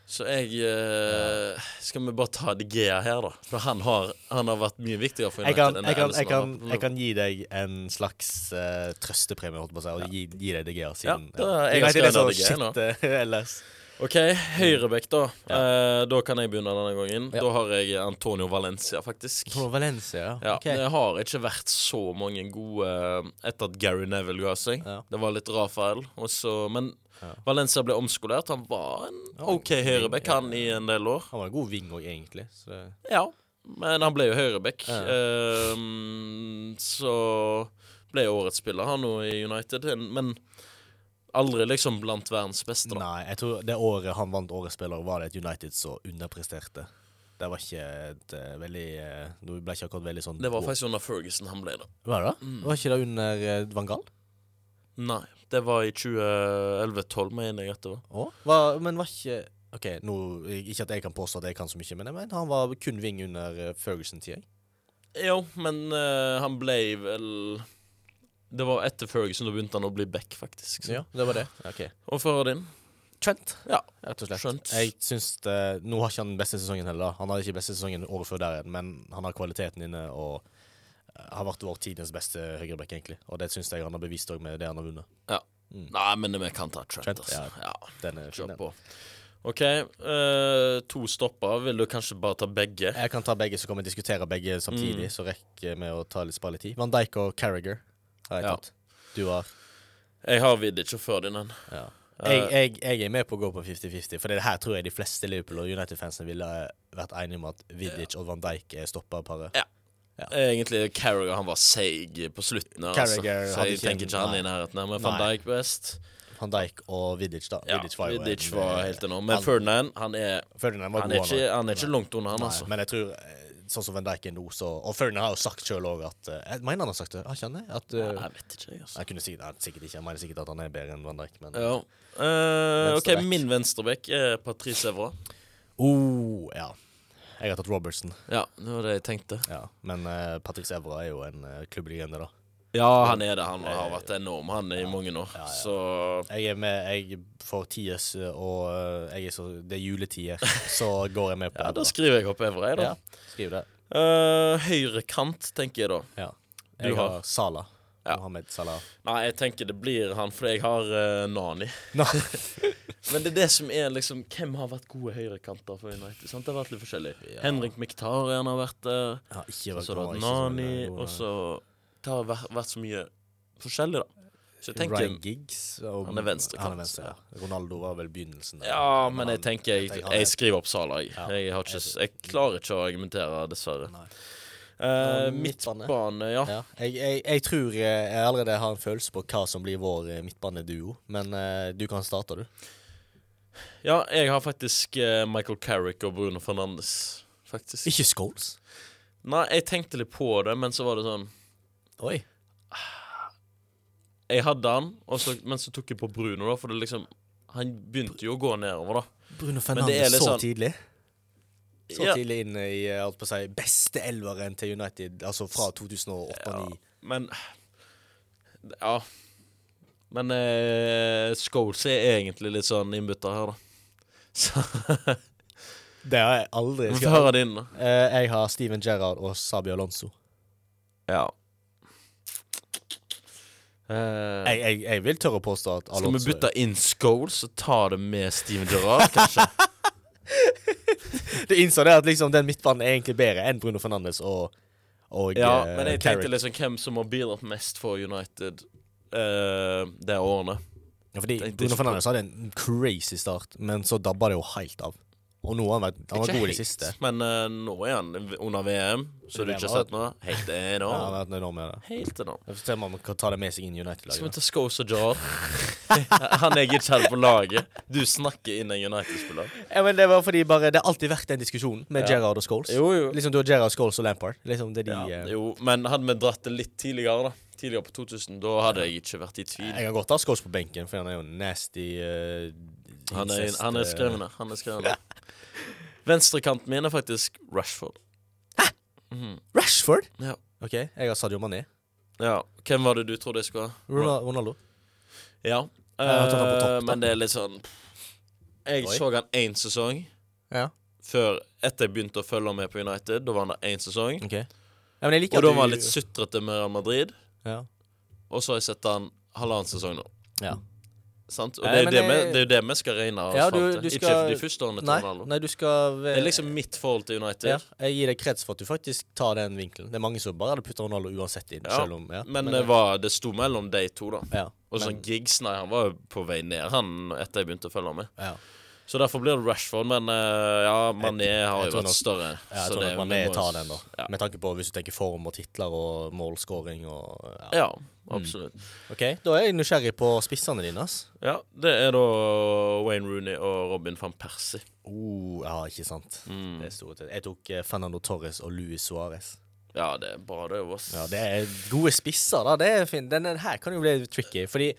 [SPEAKER 2] Så jeg eh, Skal vi bare ta De Gea her, da? For han har, han har vært mye viktigere for
[SPEAKER 3] Jeg
[SPEAKER 2] United
[SPEAKER 3] kan,
[SPEAKER 2] enn
[SPEAKER 3] jeg, kan, jeg, kan, jeg kan gi deg en slags uh, trøstepremie, holdt på å si, og gi, gi deg De Gea siden
[SPEAKER 2] da er jeg
[SPEAKER 3] United er så shit eh, ellers.
[SPEAKER 2] OK, høyrebekk, da. Eh, da kan jeg begynne denne gangen.
[SPEAKER 3] Ja.
[SPEAKER 2] Da har jeg Antonio Valencia, faktisk.
[SPEAKER 3] Antonio Valencia, ja. Okay.
[SPEAKER 2] Det har ikke vært så mange gode eh, etter at Gary Neville ga seg.
[SPEAKER 3] Ja.
[SPEAKER 2] Det var litt Rafael. også, men Valencia ble omskolert. Han var en
[SPEAKER 3] Ja,
[SPEAKER 2] OK høyrebekk, han, i en del år.
[SPEAKER 3] Han var en god ving òg, egentlig. Så
[SPEAKER 2] Ja, men han ble jo høyrebekk.
[SPEAKER 3] Ja.
[SPEAKER 2] Ehm, så ble årets spiller, han nå i United. Men aldri liksom blant verdens beste, da.
[SPEAKER 3] nei, jeg tror det året han vant Årets spiller, var det et United som underpresterte. Det var ikke et uh, veldig uh, Det ble ikke akkurat veldig sånn
[SPEAKER 2] Det var faktisk under Ferguson han ble det.
[SPEAKER 3] Var det mm. Var ikke det under uh, Van Gaal?
[SPEAKER 2] Nei, det var i 2011-12, mener jeg at det var.
[SPEAKER 3] Var, men var ikke OK, nå, ikke at jeg kan påstå at jeg kan så mye, men jeg mener han var kun ving under Ferguson-tida.
[SPEAKER 2] Jo, men han ble vel Det var etter Ferguson, da begynte han å bli back, faktisk. Så.
[SPEAKER 3] Ja, det var det. Okay.
[SPEAKER 2] Og for din?
[SPEAKER 3] Trent,
[SPEAKER 2] Ja.
[SPEAKER 3] rett og slett.
[SPEAKER 2] Trent.
[SPEAKER 3] Jeg syns det, Nå har ikke han den beste sesongen heller. Han hadde ikke beste sesongen året før der igjen, men han har kvaliteten inne og eh, har vært vår tidens beste høyreback, egentlig. Og det syns jeg han har bevist òg med det han har vunnet.
[SPEAKER 2] Ja. Nei, men vi kan ta Trent,
[SPEAKER 3] Trent,
[SPEAKER 2] altså.
[SPEAKER 3] ja.
[SPEAKER 2] Ja.
[SPEAKER 3] Den er fin,
[SPEAKER 2] Kjør på. OK, uh, to stopper. Vil du kanskje bare ta begge?
[SPEAKER 3] Jeg kan ta begge, så kan vi diskutere begge samtidig.
[SPEAKER 2] Mm.
[SPEAKER 3] Så rekker vi å ta litt spare litt tid. Van Dijk og Carriager har jeg
[SPEAKER 2] Ja.
[SPEAKER 3] tatt. Du har
[SPEAKER 2] Jeg har Vidic og Ferdinand.
[SPEAKER 3] ja.
[SPEAKER 2] Eh.
[SPEAKER 3] jeg, jeg, jeg er med på å gå på 50-50, for det her tror jeg de fleste Liverpool- og United-fansene ville vært enige om at Vidic og Van Dijk er stopperparet.
[SPEAKER 2] Egentlig Carragher han var seig på slutten. Altså. Så jeg
[SPEAKER 3] ikke
[SPEAKER 2] tenker ikke han
[SPEAKER 3] nei.
[SPEAKER 2] i nærheten. Men Van Dijk best.
[SPEAKER 3] Van Dijk og Vidic, da.
[SPEAKER 2] Ja,
[SPEAKER 3] Vidic var
[SPEAKER 2] Vidic var
[SPEAKER 3] eh,
[SPEAKER 2] helt enorm. Men
[SPEAKER 3] han-
[SPEAKER 2] Ferdinand han er,
[SPEAKER 3] Ferdinand
[SPEAKER 2] han er, ikke, han er ikke langt unna, han,
[SPEAKER 3] Nei,
[SPEAKER 2] altså.
[SPEAKER 3] Men jeg tror, eh, sånn som Van Dijk er nå, så Og Ferdinand har jo sagt sjøl òg at eh, Jeg mener han har sagt det, jeg kjenner det? At, eh,
[SPEAKER 2] Jeg vet ikke, jeg, altså.
[SPEAKER 3] jeg kunne si det, sikkert ikke, jeg mener sikkert at han er bedre enn Van Dijk, men
[SPEAKER 2] Ja. uh, OK, min venstrebekk er Patrice Evra.
[SPEAKER 3] oh, ja. Jeg har tatt Robertson,
[SPEAKER 2] Ja, det var det jeg tenkte.
[SPEAKER 3] ja. men uh, Patrice Evra er jo en uh, klubblegende, da.
[SPEAKER 2] Ja, han er det. Han har vært enorm, han, i mange år.
[SPEAKER 3] Ja, ja.
[SPEAKER 2] Så
[SPEAKER 3] Jeg er med jeg får tiers, eh, og eh, jeg er så, det er juletider, så går jeg med på
[SPEAKER 2] ja,
[SPEAKER 3] det.
[SPEAKER 2] da skriver jeg opp Evra, jeg, da.
[SPEAKER 3] Ja, skriv det.
[SPEAKER 2] Uh, høyre kant, tenker jeg da.
[SPEAKER 3] Ja. Jeg
[SPEAKER 2] har-
[SPEAKER 3] har Sala.
[SPEAKER 2] Ja.
[SPEAKER 3] Mohammed Salah.
[SPEAKER 2] Nei, jeg tenker det blir han, for jeg har uh, Nani. Men det er det som er liksom Hvem har vært gode høyrekanter for United? Sant? Det har vært litt forskjellig. Henrik Mkhitaryan har vært der.
[SPEAKER 3] Ja, ikke vært
[SPEAKER 2] så har du hatt Nani. Og så Det har vært, vært så mye forskjellig, da. Så jeg tenker
[SPEAKER 3] Ryan Giggs. og-
[SPEAKER 2] Han er venstrekant.
[SPEAKER 3] Han venstre, ja. Ronaldo var vel begynnelsen. der.
[SPEAKER 2] Ja, men jeg
[SPEAKER 3] han-
[SPEAKER 2] tenker jeg, jeg
[SPEAKER 3] er-
[SPEAKER 2] skriver opp Salah. Jeg,
[SPEAKER 3] Ja,
[SPEAKER 2] jeg, har ikke, jeg klarer ikke å argumentere, dessverre. Eh,
[SPEAKER 3] midtbane.
[SPEAKER 2] midtbane, ja.
[SPEAKER 3] Ja. Jeg, jeg, jeg tror eh, jeg allerede har en følelse på hva som blir vår eh, midtbaneduo, men uh, du kan starte, du.
[SPEAKER 2] Ja, jeg har faktisk uh, Michael Carrick og Bruno Fernandes, faktisk.
[SPEAKER 3] Ikke Scholes?
[SPEAKER 2] Nei, jeg tenkte litt på det, men så var det sånn
[SPEAKER 3] Oi.
[SPEAKER 2] Jeg hadde han, og så, men så tok jeg på Bruno, da, for det liksom Han begynte jo å gå nedover, da.
[SPEAKER 3] Bruno
[SPEAKER 2] er
[SPEAKER 3] Fernandes så
[SPEAKER 2] sånn-
[SPEAKER 3] tidlig. Så
[SPEAKER 2] Ja.
[SPEAKER 3] tidlig inn i eh, alt på seg, beste elveren til United, altså fra 2008-2009.
[SPEAKER 2] Men Ja. Men eh, Scholes er egentlig litt sånn innbytter her, da. Så
[SPEAKER 3] Det har jeg aldri
[SPEAKER 2] Skal. høre din, da.
[SPEAKER 3] Eh, Jeg har Steven Gerrard og Sabi Alonso.
[SPEAKER 2] Ja. Eh,
[SPEAKER 3] Jeg, jeg, jeg vil tørre å påstå at
[SPEAKER 2] skal vi bytte inn Scholes og ta det med Steven Gerrard, kanskje?
[SPEAKER 3] Det innså det at liksom den midtbanen er egentlig bedre enn Bruno Fernandes og, og
[SPEAKER 2] Ja,
[SPEAKER 3] uh,
[SPEAKER 2] men jeg
[SPEAKER 3] Carrick.
[SPEAKER 2] tenkte liksom hvem som har bidratt mest for United uh, det årene.
[SPEAKER 3] ja, Fordi Bruno Fernandes hadde en crazy start, men så dabba det jo helt av. Og nå har han vært Han var god i det siste.
[SPEAKER 2] Men uh, nå er han under VM, så du ikke har sett noe. Helt
[SPEAKER 3] Ja, han har vært enorm med det.
[SPEAKER 2] Helt enorm.
[SPEAKER 3] Jeg får se om han kan ta det med seg inn i United-laget.
[SPEAKER 2] Skal vi ta Scholes og Jar? han er ikke hadde på laget. Du snakker inn en United-spiller.
[SPEAKER 3] Ja, men det var fordi bare Det har alltid vært en diskusjon med
[SPEAKER 2] Ja.
[SPEAKER 3] Gerrard og Scholes.
[SPEAKER 2] Jo, jo.
[SPEAKER 3] Liksom du har Gerrard, Scholes og Lampard. Liksom det de
[SPEAKER 2] Ja,
[SPEAKER 3] uh...
[SPEAKER 2] jo, men hadde vi dratt det litt tidligere, da Tidligere på 2000, da hadde jeg ikke vært i tvil.
[SPEAKER 3] Jeg kan godt ha Scholes på benken, for han er jo nasty uh,
[SPEAKER 2] Han er, han er skrevne. Han er skrevne. Venstrekanten min er faktisk Rashford. Mhm.
[SPEAKER 3] Rashford?
[SPEAKER 2] Ja.
[SPEAKER 3] OK, jeg har Sadio Mané.
[SPEAKER 2] ja. Hvem var det du trodde jeg skulle ha?
[SPEAKER 3] Ronaldo. Ronaldo.
[SPEAKER 2] Ja.
[SPEAKER 3] Har tatt han på
[SPEAKER 2] Eh,
[SPEAKER 3] topp, da.
[SPEAKER 2] men det er litt sånn Jeg
[SPEAKER 3] Oi.
[SPEAKER 2] så han én sesong
[SPEAKER 3] Ja.
[SPEAKER 2] før Etter jeg begynte å følge med på United. Da var han der én sesong.
[SPEAKER 3] OK. Ja, men jeg liker
[SPEAKER 2] Og da var han litt sutrete med Real Madrid.
[SPEAKER 3] Ja.
[SPEAKER 2] Og så har jeg sett han halvannen sesong nå.
[SPEAKER 3] ja.
[SPEAKER 2] Sant? Og
[SPEAKER 3] Nei,
[SPEAKER 2] det er jo det,
[SPEAKER 3] jeg-
[SPEAKER 2] det det vi skal regne oss
[SPEAKER 3] Ja,
[SPEAKER 2] fram
[SPEAKER 3] du-
[SPEAKER 2] til.
[SPEAKER 3] skal-
[SPEAKER 2] Ikke de første årene til
[SPEAKER 3] Nei,
[SPEAKER 2] Ronaldo.
[SPEAKER 3] nei, du skal
[SPEAKER 2] Det er liksom mitt forhold til United.
[SPEAKER 3] ja, Jeg gir deg krets for at du faktisk tar den vinkelen. Det er mange som bare hadde putta Ronaldo uansett inn,
[SPEAKER 2] Ja,
[SPEAKER 3] om ja.
[SPEAKER 2] Men det, var, det sto mellom de to, da.
[SPEAKER 3] ja.
[SPEAKER 2] Og sånn
[SPEAKER 3] men-
[SPEAKER 2] Giggs, nei, han var jo på vei ned, han, etter jeg begynte å følge med.
[SPEAKER 3] ja.
[SPEAKER 2] Så derfor blir det Rashford, men eh, ja, Mané har jo vært større.
[SPEAKER 3] Ja, jeg
[SPEAKER 2] så
[SPEAKER 3] tror
[SPEAKER 2] det-
[SPEAKER 3] nok Mané tar den, da.
[SPEAKER 2] Ja.
[SPEAKER 3] Med tanke på hvis du tenker form og titler og målscoring og ja.
[SPEAKER 2] Ja, absolutt.
[SPEAKER 3] OK, da er jeg nysgjerrig på spissene dine. ass.
[SPEAKER 2] Ja, det er da Wayne Rooney og Robin van Persie.
[SPEAKER 3] Oh, ja, ikke sant.
[SPEAKER 2] Mm.
[SPEAKER 3] Det er store ting. Jeg tok eh, Fernando Torres og Luis Suárez.
[SPEAKER 2] Ja, det er bra, det, Voss.
[SPEAKER 3] Ja, det er gode spisser, da. Det er fint. Denne her kan jo bli tricky, fordi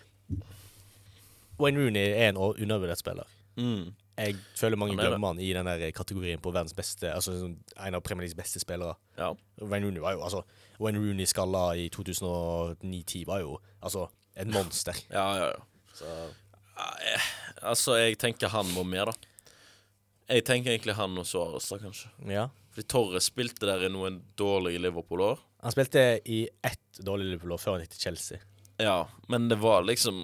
[SPEAKER 3] Wayne Rooney er en undervurdert spiller.
[SPEAKER 2] Mm.
[SPEAKER 3] Jeg føler mange
[SPEAKER 2] er
[SPEAKER 3] glemmer han i den der kategorien på verdens beste Altså sånn, en av Premier Leagues beste spillere.
[SPEAKER 2] Ja.
[SPEAKER 3] Wayne Rooney var jo altså Wayne Rooney skalla i 2009-10 var jo altså et monster.
[SPEAKER 2] ja, ja, ja.
[SPEAKER 3] Så
[SPEAKER 2] Altså, jeg tenker han må med, da. Jeg tenker egentlig han og Suárez, da, kanskje.
[SPEAKER 3] ja.
[SPEAKER 2] Fordi Torres spilte der i noen dårlige Liverpool-år.
[SPEAKER 3] Han spilte i ett dårlig Liverpool-år før han gikk til Chelsea.
[SPEAKER 2] Ja, men det var liksom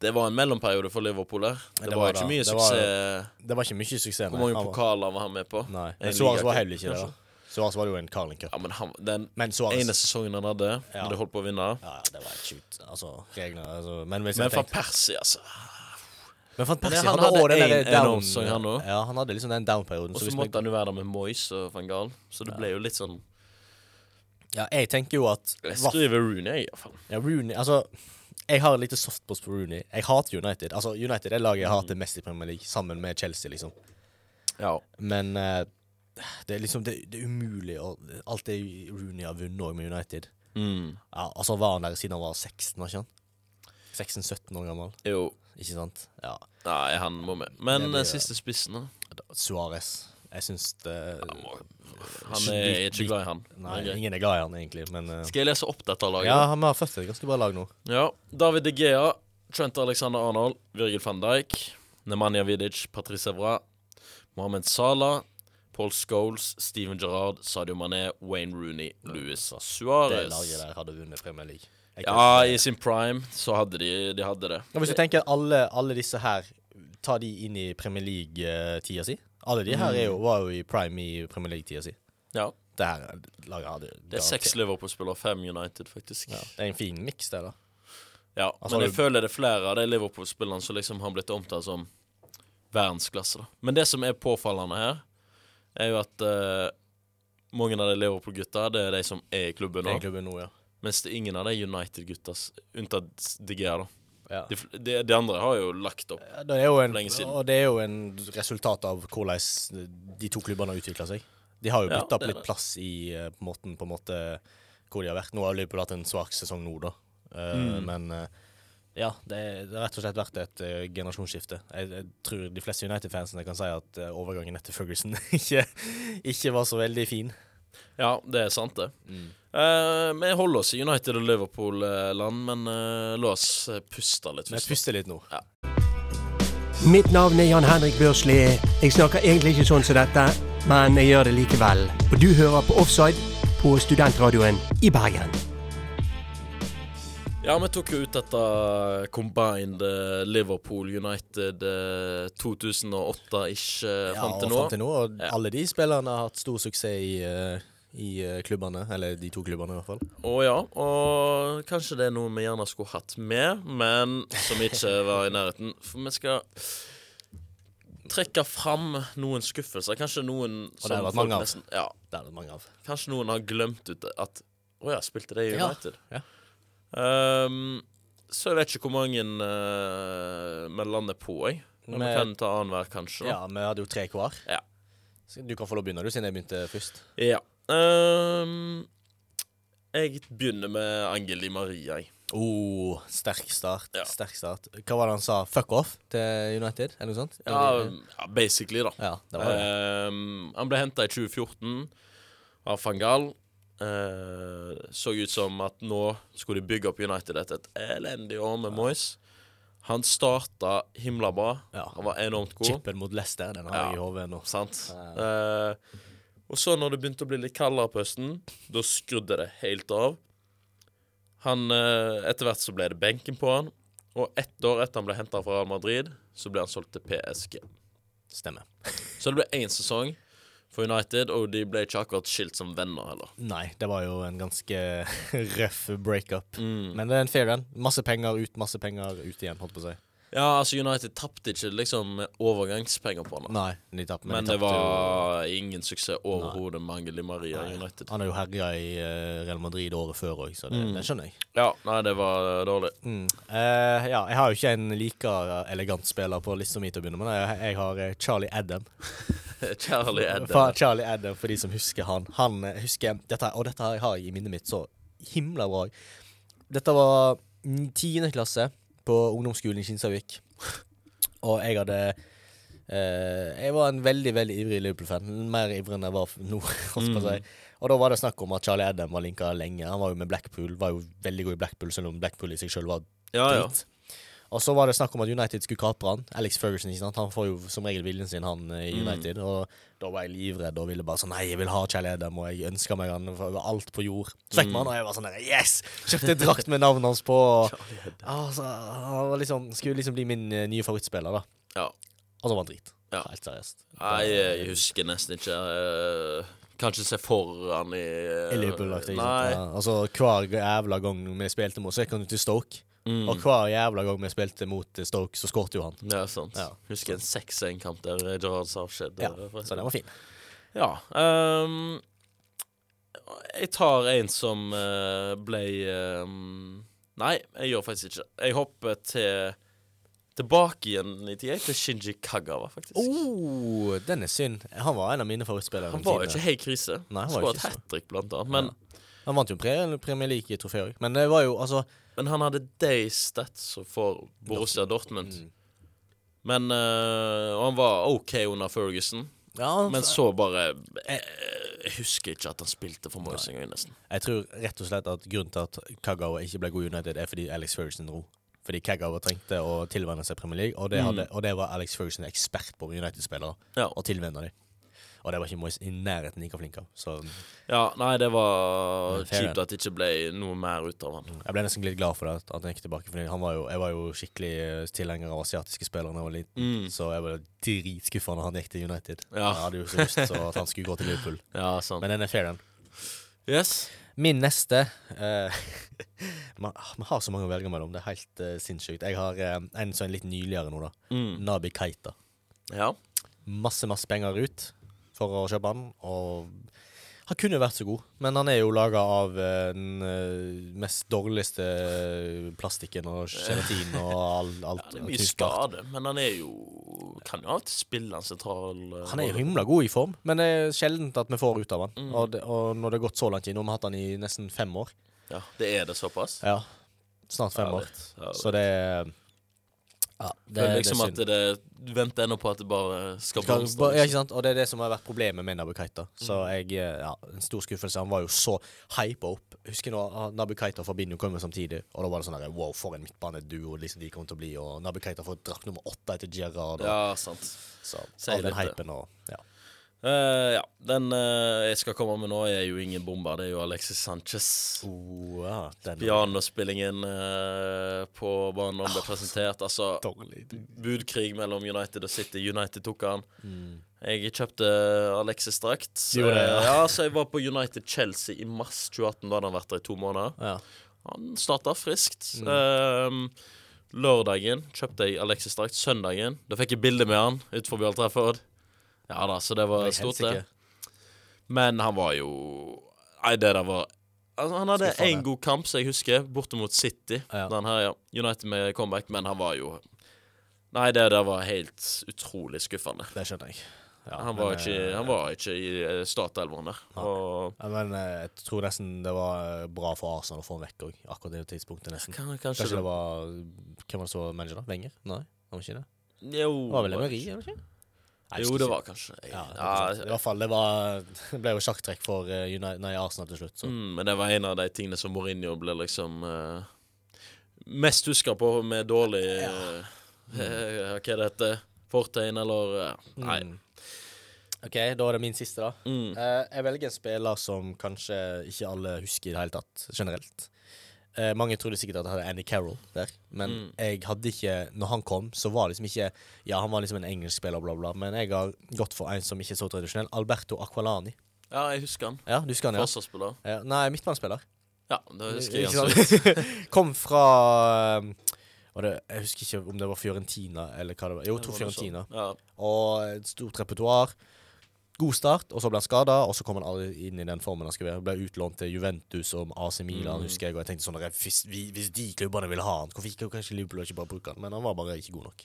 [SPEAKER 2] Det var en mellomperiode for Liverpool her. Det,
[SPEAKER 3] Det
[SPEAKER 2] var
[SPEAKER 3] var
[SPEAKER 2] ikke mye
[SPEAKER 3] Det var-
[SPEAKER 2] suksess.
[SPEAKER 3] Det var ikke mye suksess.
[SPEAKER 2] Hvor mange pokaler var han med på?
[SPEAKER 3] Nei. Men Suárez var heller ikke det. da Suárez var jo en Carling Cup.
[SPEAKER 2] Ja, men han, den
[SPEAKER 3] Men Suarez...
[SPEAKER 2] ene sesongen han hadde,
[SPEAKER 3] Ja.
[SPEAKER 2] hadde holdt på å vinne
[SPEAKER 3] Ja, ja, det var sjukt. Altså, reglene altså, Men
[SPEAKER 2] Men
[SPEAKER 3] jeg
[SPEAKER 2] van Persie, altså.
[SPEAKER 3] Men Van
[SPEAKER 2] Persi,
[SPEAKER 3] Persie
[SPEAKER 2] han
[SPEAKER 3] hadde
[SPEAKER 2] hadde en
[SPEAKER 3] down
[SPEAKER 2] sesong, han òg.
[SPEAKER 3] Ja, han hadde liksom den down-perioden.
[SPEAKER 2] Og
[SPEAKER 3] så
[SPEAKER 2] måtte han jo være der med Moyes og van Gaal, så det ble jo litt sånn
[SPEAKER 3] Ja, jeg tenker jo at
[SPEAKER 2] Jeg skriver Rooney, iallfall.
[SPEAKER 3] ja, Rooney Altså, jeg har litt softpost på Rooney. Jeg hater United. Altså, United er laget jeg hater mest i Premier League, sammen med Chelsea, liksom.
[SPEAKER 2] Ja.
[SPEAKER 3] Men eh, det er liksom Det, det er umulig å Alt det Rooney har vunnet òg med United.
[SPEAKER 2] Mm.
[SPEAKER 3] Ja, altså var han der siden han var 16, var ikke han? 16-17 år gammel,
[SPEAKER 2] Jo.
[SPEAKER 3] ikke sant? Ja.
[SPEAKER 2] Nei, han må med. Men
[SPEAKER 3] blir-
[SPEAKER 2] eh, siste spissen, da?
[SPEAKER 3] Suárez. Jeg syns det
[SPEAKER 2] Han er ikke glad i han.
[SPEAKER 3] Nei,
[SPEAKER 2] okay.
[SPEAKER 3] ingen er glad i han, egentlig, men uh,
[SPEAKER 2] Skal jeg lese opp dette laget?
[SPEAKER 3] Ja, han har fått et ganske bra lag nå.
[SPEAKER 2] Ja. David De Gea, Trent Alexander Arnold, Virgil van Dijk, Nemanja Vidic, Patrice Evra, Mohammed Salah, Paul Scholes, Steven Gerrard, Sadio Mané, Wayne Rooney, Luis
[SPEAKER 3] Det laget der hadde vunnet Premier League.
[SPEAKER 2] Ja, i sin prime så hadde de, de hadde det.
[SPEAKER 3] Ja, Hvis du tenker alle, alle disse her Tar de inn i Premier League-tida si? Alle de her er jo, var jo i prime i Premier League-tida si.
[SPEAKER 2] Ja.
[SPEAKER 3] Det her laget hadde
[SPEAKER 2] Det er seks Liverpool-spillere, og fem United, faktisk.
[SPEAKER 3] Ja, det er en fin miks, det, da.
[SPEAKER 2] Ja,
[SPEAKER 3] Altså,
[SPEAKER 2] men jeg
[SPEAKER 3] du-
[SPEAKER 2] føler det er flere av de Liverpool-spillerne som liksom har blitt omtalt som verdensklasse. da. Men det som er påfallende her, er jo at uh, mange av de Liverpool-gutta, det er de som er i klubben nå.
[SPEAKER 3] klubben nå, ja.
[SPEAKER 2] Mens det er ingen av de United-gutta, unntatt DG, da.
[SPEAKER 3] Ja.
[SPEAKER 2] De, de, de andre har jo lagt opp.
[SPEAKER 3] Ja, Det jo en,
[SPEAKER 2] lenge siden.
[SPEAKER 3] og det er jo en resultat av hvordan de to klubbene har utvikla seg. De har jo bytta opp litt plass i på måten på en måte hvor de har vært. Nå har Liverpool hatt en svak sesong nå, da. Uh,
[SPEAKER 2] Mm.
[SPEAKER 3] Men uh, ja, det, det har rett og slett vært et uh, generasjonsskifte. Jeg, jeg tror de fleste United-fansene kan si at uh, overgangen etter Ferguson ikke, ikke var så veldig fin.
[SPEAKER 2] Ja, det er sant, det. Eh, vi holder oss i United og Liverpool-land, men uh, la oss eh, puste litt.
[SPEAKER 3] Vi
[SPEAKER 2] puster
[SPEAKER 3] puste litt nå.
[SPEAKER 6] Mitt navn er Jan Henrik Børsli. Jeg snakker egentlig ikke sånn som dette, men jeg gjør det likevel. Og du hører på Offside på studentradioen i Bergen.
[SPEAKER 2] Ja, vi tok jo ut dette combined eh, Liverpool United eh, 2008-ish eh,
[SPEAKER 3] Ja,
[SPEAKER 2] fram til nå.
[SPEAKER 3] fram til nå. Og
[SPEAKER 2] Ja.
[SPEAKER 3] alle de spillerne har hatt stor suksess i, eh, i eh, klubbene. Eller de to klubbene, i hvert fall.
[SPEAKER 2] Å ja, og kanskje det er noe vi gjerne skulle hatt med, men som ikke var i nærheten. For vi skal trekke fram noen skuffelser. Kanskje noen
[SPEAKER 3] det har vært mange av.
[SPEAKER 2] nesten Ja,
[SPEAKER 3] Det har vært mange av.
[SPEAKER 2] kanskje noen har glemt ut at Å ja, spilte det i United?
[SPEAKER 3] Ja, ja.
[SPEAKER 2] Ehm, så jeg vet ikke hvor mange uh, vi lander på, jeg. Men vi kan ta annenhver, kanskje. da.
[SPEAKER 3] Ja, vi hadde jo tre hver.
[SPEAKER 2] Ja.
[SPEAKER 3] Du kan få lov å begynne, du, siden jeg begynte først.
[SPEAKER 2] Ja. Um, jeg begynner med Angeli Marie, Maria, jeg.
[SPEAKER 3] Oh, sterk start.
[SPEAKER 2] Ja.
[SPEAKER 3] Sterk start. Hva var det han sa? Fuck off til United? Eller noe sånt?
[SPEAKER 2] Ja, ja basically, da.
[SPEAKER 3] ja det var det.
[SPEAKER 2] Um, han ble henta i 2014 av van Gaal. Eh, så ut som at nå skulle de bygge opp United etter et elendig år med Moyes. Han starta himla bra.
[SPEAKER 3] Ja.
[SPEAKER 2] Han var enormt god.
[SPEAKER 3] Chippen mot Leicester, den har
[SPEAKER 2] Ja.
[SPEAKER 3] jeg i hodet nå.
[SPEAKER 2] Sant? Eh, og så, når det begynte å bli litt kaldere på høsten, da skrudde det helt av. Han, uh, Etter hvert så ble det benken på han, og ett år etter han ble henta fra Real Madrid, så ble han solgt til PSG.
[SPEAKER 3] Stemmer.
[SPEAKER 2] Så det ble én sesong for United, og de ble ikke akkurat skilt som venner heller.
[SPEAKER 3] Nei, det var jo en ganske røff breakup.
[SPEAKER 2] Mm.
[SPEAKER 3] Men det er en fair en. Masse penger ut, masse penger ut igjen, holdt på å si.
[SPEAKER 2] Ja, altså United tapte ikke liksom overgangspenger på da.
[SPEAKER 3] Nei, de tapte,
[SPEAKER 2] Men
[SPEAKER 3] de
[SPEAKER 2] det
[SPEAKER 3] var jo-
[SPEAKER 2] ingen suksess overhodet med Angeli Maria i United.
[SPEAKER 3] Han er jo herja i eh, Real Madrid året før òg, så det,
[SPEAKER 2] Mm.
[SPEAKER 3] det skjønner jeg.
[SPEAKER 2] Ja, nei, det var dårlig.
[SPEAKER 3] Mm. Eh, ja, jeg har jo ikke en like elegant spiller på lista mi til å begynne med. Jeg, jeg har eh, Charlie Adam.
[SPEAKER 2] Charlie
[SPEAKER 3] Adam.
[SPEAKER 2] Edden.
[SPEAKER 3] Charlie Adam, for de som husker han. Han eh, husker dette, Og dette har jeg i minnet mitt så himla bra. Dette var mm, tiende klasse på ungdomsskolen i Kinsarvik. Og jeg hadde eh, Jeg var en veldig veldig ivrig Liverpool-fan. Mer ivrig enn jeg var nå. si. Og da var det snakk om at Charlie Adam var linka lenge. Han var jo med Blackpool. Var jo veldig god i Blackpool, selv om Blackpool i seg sjøl var
[SPEAKER 2] Ja, ja.
[SPEAKER 3] Og så var det snakk om at United skulle kapre han. Alex Ferguson, ikke sant? Han får jo som regel viljen sin, han eh, i United. Og da var jeg livredd og ville bare sånn Nei, jeg vil ha Charlie Adam, og jeg ønska meg han over alt på jord. Så fikk man han, og jeg var sånn der Yes! Kjøpte drakt med navnet hans på. Og, altså, han var liksom, skulle liksom bli min eh, nye favorittspiller, da.
[SPEAKER 2] ja.
[SPEAKER 3] Og så var han drit.
[SPEAKER 2] Ja.
[SPEAKER 3] Helt seriøst.
[SPEAKER 2] Nei, jeg husker nesten ikke. Kanskje Kan se for han i uh,
[SPEAKER 3] Liverpool-aktig. Altså, hver jævla gang vi spilte mot, så gikk han ut til Stoke.
[SPEAKER 2] Mm.
[SPEAKER 3] Og hver jævla gang vi spilte mot Stoke, så skårte jo han.
[SPEAKER 2] Ja, sant.
[SPEAKER 3] Ja.
[SPEAKER 2] Husker en 6-1-kamp der eh, Gerard Savskjed
[SPEAKER 3] Ja, så den var fin.
[SPEAKER 2] Ja. Um, jeg tar en som uh, ble um, Nei, jeg gjør faktisk ikke Jeg hopper til Tilbake igjen i tid, til Shinji Kagawa, faktisk.
[SPEAKER 3] Oh, den er synd. Han var en av mine favorittspillere.
[SPEAKER 2] han var jo ikke helt krise.
[SPEAKER 3] Nei, han var
[SPEAKER 2] Skåret hat trick, blant annet. Men,
[SPEAKER 3] Han vant jo Pre- Premier League-trofé òg. Men det var jo altså
[SPEAKER 2] men han hadde day stats for Borussia Dortmund.
[SPEAKER 3] Mm.
[SPEAKER 2] Men eh, Og han var OK under Ferguson.
[SPEAKER 3] Ja,
[SPEAKER 2] Men så bare eh, Jeg husker ikke at han spilte for Moyes engang, nesten.
[SPEAKER 3] Jeg tror rett og slett at grunnen til at Kagawa ikke ble god i United, er fordi Alex Ferguson dro. Fordi Kagawa trengte å tilvenne seg Premier League, og det, hadde, og det var Alex Ferguson ekspert på med United-spillere.
[SPEAKER 2] Ja.
[SPEAKER 3] Og tilvenne dem. Og det var ikke Moyes i nærheten like flink av. Så
[SPEAKER 2] Ja, nei, det var kjipt at det ikke ble noe mer ut av han.
[SPEAKER 3] jeg ble nesten litt glad for det, at han gikk tilbake. Fordi han var jo, jeg var jo skikkelig eh, tilhenger av asiatiske spillere da jeg var liten.
[SPEAKER 2] Mm.
[SPEAKER 3] Så jeg var dritskuffa når han gikk til United.
[SPEAKER 2] Ja.
[SPEAKER 3] Jeg hadde jo så lyst til at han skulle gå til Liverpool.
[SPEAKER 2] Ja, sant.
[SPEAKER 3] Men den er fair, den.
[SPEAKER 2] Yes.
[SPEAKER 3] Min neste eh, man, har så mange å velge mellom. Det er helt uh, sinnssykt. Jeg har uh, en som er litt nyligere nå, da.
[SPEAKER 2] Mm.
[SPEAKER 3] Nabi Keita.
[SPEAKER 2] Ja.
[SPEAKER 3] Masse, masse penger ut for å kjøpe han, og han kunne jo vært så god, men han er jo laga av eh, den eh, mest dårligste plastikken og gelatin og all, alt.
[SPEAKER 2] ja det er mye skade, men han er jo Kan jo alltid spille en sentral eh,
[SPEAKER 3] Han er jo himla god i form, men det er sjeldent at vi får ut av han.
[SPEAKER 2] Mm.
[SPEAKER 3] Og, det, og når det har gått så lang tid, nå har vi hatt han i nesten fem år.
[SPEAKER 2] Ja, det er det såpass?
[SPEAKER 3] Ja, snart fem år. Så det er Ja, det,
[SPEAKER 2] det er liksom
[SPEAKER 3] det er
[SPEAKER 2] at det Du venter ennå på at det bare skal
[SPEAKER 3] Skal,
[SPEAKER 2] blomstre.
[SPEAKER 3] ja,
[SPEAKER 2] liksom.
[SPEAKER 3] ikke sant? Og det er det som har vært problemet med Nabu Keita. Så
[SPEAKER 2] Mm.
[SPEAKER 3] jeg, eh, ja, En stor skuffelse. Han var jo så hypa opp. Husker nå ah, Nabu Keita og Fabinho kom jo samtidig, og da var det sånn der, Wow, for en midtbaneduo liksom de kommer til å bli. Og Nabu Keita får drakt nummer åtte etter Gerrard. Og,
[SPEAKER 2] Ja, sant.
[SPEAKER 3] så
[SPEAKER 2] sier
[SPEAKER 3] all den
[SPEAKER 2] litt, det.
[SPEAKER 3] hypen og ja.
[SPEAKER 2] Eh, ja, den uh, jeg skal komme med nå, er jo ingen bomber. Det er jo Alexis Sanchez.
[SPEAKER 3] Oh, ja, den
[SPEAKER 2] Pianospillingen uh, på banen ble presentert. Altså,
[SPEAKER 3] dårlig.
[SPEAKER 2] budkrig mellom United og City. United tok han. Jeg kjøpte Alexis drakt.
[SPEAKER 3] Så, det, ja.
[SPEAKER 2] ja, så jeg var på United-Chelsea i mars 2018. Da hadde han vært der i to måneder.
[SPEAKER 3] Ja.
[SPEAKER 2] Han starta friskt.
[SPEAKER 3] Mm.
[SPEAKER 2] Ehm, lørdagen kjøpte jeg Alexis drakt. Søndagen da fikk jeg bilde med han utenfor Bjørn Trafford. Ja da, så det var stort, det. Men han var jo Nei, det der var altså, Han hadde én god kamp, som jeg husker, borte mot City.
[SPEAKER 3] Ja.
[SPEAKER 2] Han her, ja. United med comeback, men han var jo Nei, det der var helt utrolig skuffende.
[SPEAKER 3] Det skjønner jeg. Ja,
[SPEAKER 2] han,
[SPEAKER 3] men,
[SPEAKER 2] ikke,
[SPEAKER 3] eh,
[SPEAKER 2] han var ikke i eh, startelveren der. Og
[SPEAKER 3] ja, men eh, jeg tror nesten det var bra for Arsenal å få han vekk òg, akkurat det tidspunktet. nesten
[SPEAKER 2] kan,
[SPEAKER 3] Kanskje
[SPEAKER 2] kanskje
[SPEAKER 3] det var Hvem var det som var manager, da? Wenger? Nei, han var ikke det?
[SPEAKER 2] Jo,
[SPEAKER 3] Det var vel Emery, eller ikke?
[SPEAKER 2] Jo, det var kanskje
[SPEAKER 3] ja,
[SPEAKER 2] ja.
[SPEAKER 3] I hvert fall, det var Det ble jo sjakktrekk for uh, United, nei, Arsenal til slutt. Så.
[SPEAKER 2] Mm, men det var en av de tingene som Mourinho ble liksom uh, mest huska på med dårlig eh, eh, Hva det heter Fortegn, eller eh, Nei.
[SPEAKER 3] Mm. OK, da er det min siste, da.
[SPEAKER 2] Mm.
[SPEAKER 3] Eh, jeg velger en spiller som kanskje ikke alle husker i det hele tatt, generelt. Eh, mange trodde sikkert at jeg hadde Andy Carroll der, men
[SPEAKER 2] Mm.
[SPEAKER 3] jeg hadde ikke Når han kom, så var liksom ikke Ja, han var liksom en engelsk spiller, bla, bla, men jeg har gått for en som ikke er så tradisjonell. Alberto Aqualani.
[SPEAKER 2] Ja, jeg husker han.
[SPEAKER 3] Ja, du husker han, ja?
[SPEAKER 2] Forsvarsspiller.
[SPEAKER 3] ja nei, midtbanespiller.
[SPEAKER 2] Ja, det husker jeg
[SPEAKER 3] Ikke
[SPEAKER 2] han så
[SPEAKER 3] sant?
[SPEAKER 2] vidt.
[SPEAKER 3] Kom fra um, det, Jeg husker ikke om det var Fiorentina eller hva det var. Jo, jeg tror Fiorentina.
[SPEAKER 2] Ja.
[SPEAKER 3] Og et stort repertoar. God start, og så ble han skada, og så kom han aldri inn i den formen han skulle være. Ble utlånt til Juventus og AC Milan,
[SPEAKER 2] Mm.
[SPEAKER 3] husker jeg. Og jeg tenkte sånn hvis, hvis de klubbene ville ha han, hvorfor ikke kanskje Liverpool ikke bare bruke han? Men han var bare ikke god nok.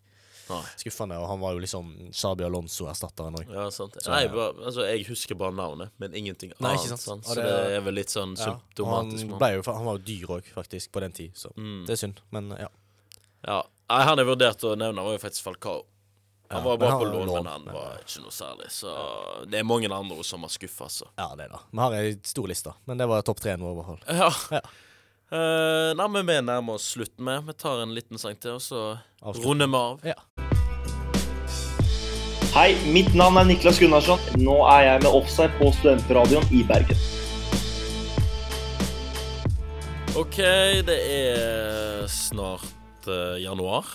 [SPEAKER 2] Nei.
[SPEAKER 3] Skuffende. Og han var jo liksom Sabi Alonso-erstatteren òg.
[SPEAKER 2] Ja, sant.
[SPEAKER 3] Så,
[SPEAKER 2] Nei, bare, altså, jeg husker bare navnet, men ingenting
[SPEAKER 3] Nei,
[SPEAKER 2] annet.
[SPEAKER 3] sant.
[SPEAKER 2] sant? Så
[SPEAKER 3] det-
[SPEAKER 2] det er vel litt sånn
[SPEAKER 3] Ja,
[SPEAKER 2] symptomatisk.
[SPEAKER 3] han, jo, han var jo dyr òg, faktisk, på den tid. Så
[SPEAKER 2] Mm.
[SPEAKER 3] det er synd. Men ja.
[SPEAKER 2] Ja. Nei, han jeg vurderte å nevne, var jo faktisk Falcao. Han var bare på lån, men han
[SPEAKER 3] men-
[SPEAKER 2] var ikke noe særlig. Så det er mange andre som har skuffa, altså.
[SPEAKER 3] ja, det da. Vi har ei stor liste, men det var topp tre nå, i hvert fall.
[SPEAKER 2] Ja.
[SPEAKER 3] Ja.
[SPEAKER 2] Uh, nei, men vi nærmer oss slutten med. Vi tar en liten sang til, og så
[SPEAKER 3] Avslutten.
[SPEAKER 2] runder vi av.
[SPEAKER 3] Ja.
[SPEAKER 7] Hei, mitt navn er Niklas Gunnarsson. Nå er jeg med offside på Studentradioen i Bergen.
[SPEAKER 2] OK, det er snart uh, januar.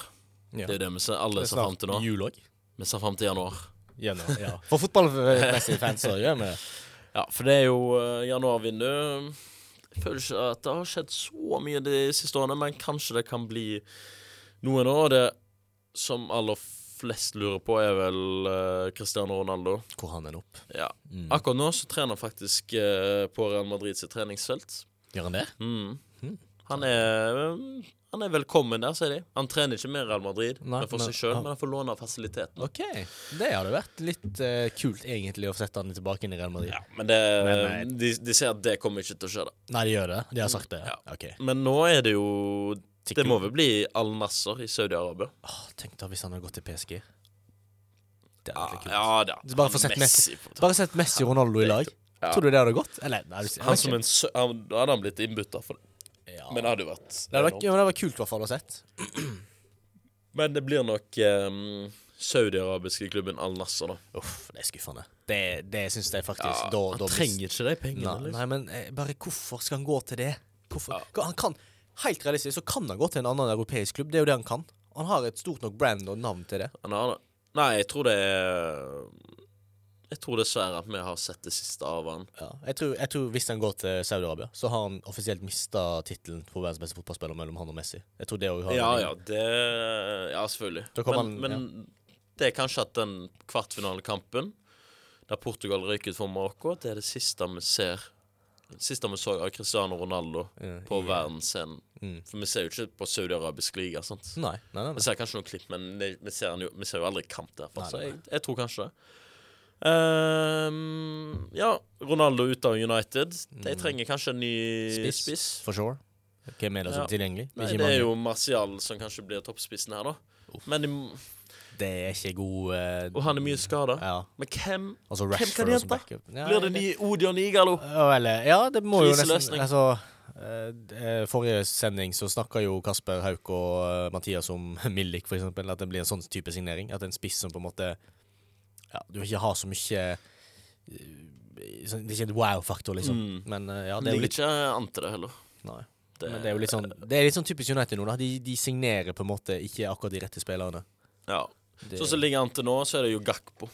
[SPEAKER 3] Ja.
[SPEAKER 2] Det er det vi ser, alle
[SPEAKER 3] Det er
[SPEAKER 2] ser fram til nå.
[SPEAKER 3] snart jul òg.
[SPEAKER 2] Vi ser fram til januar.
[SPEAKER 3] januar Ja. For fotballmessige fans så gjør vi det.
[SPEAKER 2] Ja, for det er jo uh, januarvindu. Jeg føler ikke at det har skjedd så mye de siste årene, men kanskje det kan bli noe nå. Det som aller flest lurer på, er vel uh, Cristiano Ronaldo.
[SPEAKER 3] Hvor han ender opp.
[SPEAKER 2] Ja.
[SPEAKER 3] Mm.
[SPEAKER 2] Akkurat nå så trener han faktisk uh, på Real Madrid sitt treningsfelt.
[SPEAKER 3] Gjør han det?
[SPEAKER 2] Mm.
[SPEAKER 3] Mhm.
[SPEAKER 2] Han er han er velkommen der, sier de. Han trener ikke med Real Madrid,
[SPEAKER 3] Nei,
[SPEAKER 2] men for
[SPEAKER 3] men-
[SPEAKER 2] seg sjøl, men han får låne fasilitetene.
[SPEAKER 3] OK. Det hadde vært litt uh, kult, egentlig, å sette han tilbake inn i Real Madrid.
[SPEAKER 2] Ja, men det,
[SPEAKER 3] Men
[SPEAKER 2] de, de sier at det kommer ikke til å skje. da
[SPEAKER 3] Nei, de gjør det. De har sagt det.
[SPEAKER 2] Ja.
[SPEAKER 3] OK.
[SPEAKER 2] Men nå er det jo Det må vel bli Al Nasser i Saudi-Arabia?
[SPEAKER 3] Oh, tenk da hvis han hadde gått til PSG. Det hadde vært kult.
[SPEAKER 2] ja,
[SPEAKER 3] Så bare få sett Messi. Messi. Sett Messi og Ronaldo i lag.
[SPEAKER 2] Ja.
[SPEAKER 3] Tror du det hadde gått? Eller, nei,
[SPEAKER 2] Han som en sø han, Da hadde han blitt innbytta for det.
[SPEAKER 3] Ja.
[SPEAKER 2] Men det hadde jo vært
[SPEAKER 3] det hadde vært, ja, men det hadde vært kult i hvert fall å sett.
[SPEAKER 2] Men det blir nok um, saudi-arabiske klubben Al Nasser, da.
[SPEAKER 3] Uff, det er skuffende. Det, det syns jeg faktisk
[SPEAKER 2] Ja,
[SPEAKER 3] da,
[SPEAKER 2] han
[SPEAKER 3] da
[SPEAKER 2] trenger ikke de pengene.
[SPEAKER 3] Nei,
[SPEAKER 2] liksom.
[SPEAKER 3] nei, men eh, bare hvorfor skal han gå til det? Hvorfor? Han kan, Helt realistisk så kan han gå til en annen europeisk klubb. Det er jo det han kan. Han har et stort nok brand og navn til det.
[SPEAKER 2] Han har det. Nei, jeg tror det er Jeg tror dessverre at vi har sett det siste av han.
[SPEAKER 3] Ja. Jeg, tror, jeg tror Hvis han går til Saudi-Arabia, så har han offisielt mista tittelen på verdens beste fotballspiller mellom han og Messi. Jeg tror det også har
[SPEAKER 2] Ja, ja, det Ja, selvfølgelig. Men,
[SPEAKER 3] han-
[SPEAKER 2] men det er kanskje at den kvartfinalekampen der Portugal røyk ut for Marokko, det er det siste vi ser siste vi så av Cristiano Ronaldo
[SPEAKER 3] Ja,
[SPEAKER 2] på
[SPEAKER 3] i-
[SPEAKER 2] verdensscenen.
[SPEAKER 3] Mm.
[SPEAKER 2] For vi ser jo ikke på saudi-arabisk liga. sant?
[SPEAKER 3] Nei, nei, nei.
[SPEAKER 2] Vi ser kanskje noen klipp, men vi, ser jo, vi ser jo aldri kamp der.
[SPEAKER 3] Nei, nei,
[SPEAKER 2] jeg, jeg tror kanskje det. Ehm, ja, Ronaldo ute av United. De trenger kanskje en ny spiss.
[SPEAKER 3] Spiss, For sure. Hvem er det som er tilgjengelig?
[SPEAKER 2] Nei, det er jo Martial som kanskje blir toppspissen her, da. Men de,
[SPEAKER 3] Det er ikke god uh,
[SPEAKER 2] Og han er mye skada.
[SPEAKER 3] Ja.
[SPEAKER 2] Men hvem
[SPEAKER 3] Altså
[SPEAKER 2] Hvem kan de hente?
[SPEAKER 3] Ja,
[SPEAKER 2] blir det ny Odion Igalo?
[SPEAKER 3] Eller, ja, det må jo nesten Altså eh, eh, Forrige sending så snakka jo Kasper Hauk og uh, Mathias om Millik, for eksempel. At det blir en sånn type signering. At en spiss som på en måte Ja, du ikke har så mye eh, sånn- Det er ikke en wow-faktor, liksom.
[SPEAKER 2] Mm.
[SPEAKER 3] Men eh, ja, det er jo
[SPEAKER 2] Ligger ikke an til det heller.
[SPEAKER 3] Nei. Men det er jo litt sånn Det er litt sånn typisk United nå, da. De, de signerer på en måte ikke akkurat de rette spillerne.
[SPEAKER 2] Ja.
[SPEAKER 3] Det,
[SPEAKER 2] Sånn som ligger an til nå, så er det jo Gakpo.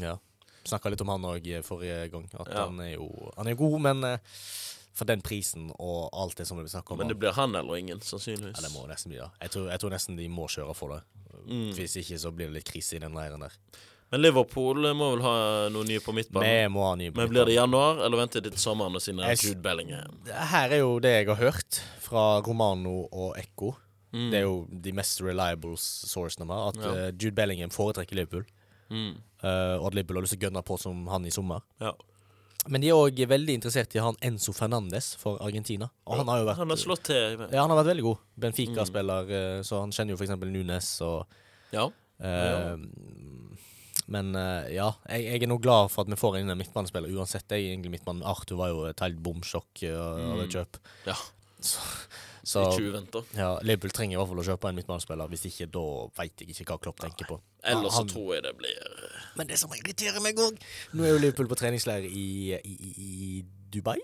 [SPEAKER 3] ja. Snakka litt om han òg forrige gang. At
[SPEAKER 2] Ja.
[SPEAKER 3] han er jo Han er god, men eh, for den prisen og alt det som det blir snakk om
[SPEAKER 2] Men det blir han eller ingen, sannsynligvis.
[SPEAKER 3] Ja, det må nesten bli det. Jeg tror, jeg tror nesten de må kjøre for det.
[SPEAKER 2] Mm.
[SPEAKER 3] Hvis ikke så blir det litt krise i den leiren der.
[SPEAKER 2] Men Liverpool må vel ha noe nye på midtbanen?
[SPEAKER 3] Vi må ha ny
[SPEAKER 2] Men blir det januar, eller venter de til sommeren og sine Jude Bellingham?
[SPEAKER 3] Her er jo det jeg har hørt fra Romano og Ekko.
[SPEAKER 2] Mm.
[SPEAKER 3] Det er jo de mest reliable sourcene vi har. At
[SPEAKER 2] Ja.
[SPEAKER 3] eh, Jude Bellingham foretrekker Liverpool.
[SPEAKER 2] Mm.
[SPEAKER 3] Uh, og at Liverpool har lyst til å gønne på som han i sommer.
[SPEAKER 2] Ja.
[SPEAKER 3] Men de er òg veldig interessert i han Enzo Fernandes for Argentina. Og han har jo vært
[SPEAKER 2] Han har slått til.
[SPEAKER 3] Ja, han har vært veldig god. Benfica-spiller, mm. så han kjenner jo f.eks. Nunes og
[SPEAKER 2] Ja.
[SPEAKER 3] eh, Men eh, ja, jeg, jeg er nå glad for at vi får inn en midtbanespiller uansett. Jeg er egentlig midtbanen Arthur var jo et helt bomsjokk eh, av et kjøp.
[SPEAKER 2] ja.
[SPEAKER 3] Så, så ja, Liverpool trenger i hvert fall å kjøpe en midtbanespiller. Hvis ikke, da veit jeg ikke hva Klopp tenker på.
[SPEAKER 2] Ellers så tror jeg det blir
[SPEAKER 3] Men det som irriterer meg òg Nå er jo Liverpool på treningsleir i, i, i, Dubai?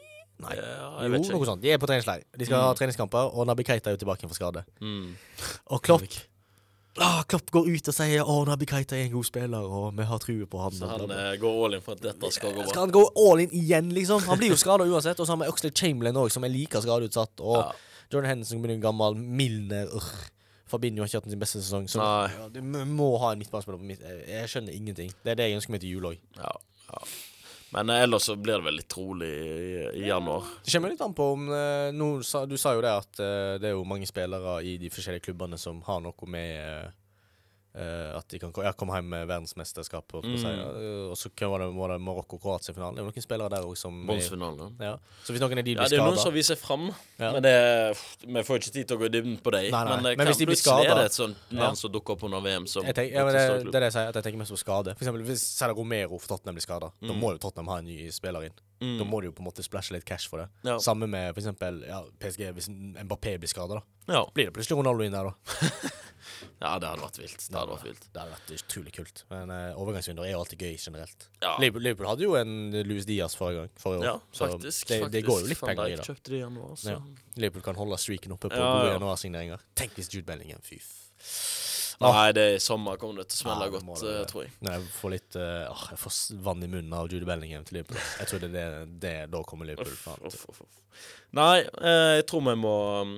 [SPEAKER 3] Nei.
[SPEAKER 2] Ja,
[SPEAKER 3] jo, noe sånt. De er på treningsleir. De skal ha treningskamper, og Nabi Keita er jo tilbake fra skade.
[SPEAKER 2] mm.
[SPEAKER 3] Og Klopp ah, Klopp går ut og sier Å, Nabi Keita er en god spiller, og vi har trua på han.
[SPEAKER 2] Så han eh, går all in for at dette skal gå
[SPEAKER 3] Skal
[SPEAKER 2] bra.
[SPEAKER 3] han gå all in igjen, liksom? Han blir jo skada uansett. Og så har vi Oxlade Chamberlain òg, som er like skadeutsatt. Og
[SPEAKER 2] Ja.
[SPEAKER 3] Jordan Henderson begynner gammel. Milner uh, Fabinho har ikke hatt sin beste sesong. Så ja, du må ha en midtbanespiller på midt... Jeg skjønner ingenting. Det er det jeg ønsker meg til jul òg.
[SPEAKER 2] Ja, ja. Men eh, ellers så blir det vel litt rolig i, i januar.
[SPEAKER 3] Det kommer litt an på om eh, nå Du sa jo det at eh, det er jo mange spillere i de forskjellige klubbene som har noe med eh, eh, at de kan ja, komme hjem med verdensmesterskap. Og,
[SPEAKER 2] Mm.
[SPEAKER 3] ja. og så var det, var det Marokko-Kroatia-finalen. Det er noen spillere der òg som
[SPEAKER 2] Bronsefinalen.
[SPEAKER 3] ja. Så hvis noen av de
[SPEAKER 2] Ja,
[SPEAKER 3] blir
[SPEAKER 2] det er jo noen
[SPEAKER 3] skada
[SPEAKER 2] som viser fram,
[SPEAKER 3] Ja.
[SPEAKER 2] men det, vi får ikke tid til å gå i dybden på dem. Men, det
[SPEAKER 3] Men
[SPEAKER 2] kan,
[SPEAKER 3] hvis de blir
[SPEAKER 2] plutselig er det et sånt
[SPEAKER 3] Ja.
[SPEAKER 2] som dukker opp under VM som
[SPEAKER 3] jeg tenker, ja, men det, det er det jeg sier, at jeg tenker mest på skade. For eksempel, hvis Sala Romero for Tottenham blir skada, da
[SPEAKER 2] Mm.
[SPEAKER 3] må jo Tottenham ha en ny spiller inn.
[SPEAKER 2] Mm.
[SPEAKER 3] Da må de jo på en måte splæsje litt cash for det.
[SPEAKER 2] Ja.
[SPEAKER 3] Samme med for eksempel ja, PSG, hvis Mbappé blir skada.
[SPEAKER 2] Ja.
[SPEAKER 3] Blir det plutselig Ronaldo inn der, da?
[SPEAKER 2] ja, det hadde vært vilt. Det hadde vært vilt.
[SPEAKER 3] Det hadde vært utrolig kult. Men uh, overgangsvinduer er jo alltid gøy generelt.
[SPEAKER 2] Ja,
[SPEAKER 3] Liverpool, Liverpool hadde jo en Louis Diaz forrige gang. Forrige år.
[SPEAKER 2] ja
[SPEAKER 3] Så
[SPEAKER 2] faktisk.
[SPEAKER 3] det, det går jo litt penger i det.
[SPEAKER 2] de januar, så.
[SPEAKER 3] Ja. Liverpool kan holde streaken oppe på
[SPEAKER 2] Ja,
[SPEAKER 3] gode
[SPEAKER 2] ja.
[SPEAKER 3] januarsigneringer. Tenk hvis Jude Bellingham, fy f...
[SPEAKER 2] Nei, det er i sommer kommer det til å smelle
[SPEAKER 3] Ja,
[SPEAKER 2] godt,
[SPEAKER 3] det.
[SPEAKER 2] eh, tror jeg.
[SPEAKER 3] Nei, jeg får litt uh, åh, Jeg får vann i munnen av Jude Bellingham til Liverpool. Jeg tror det er det, det da kommer Liverpool.
[SPEAKER 2] Uff, uff, uff, uff. Nei, eh, jeg tror vi må um,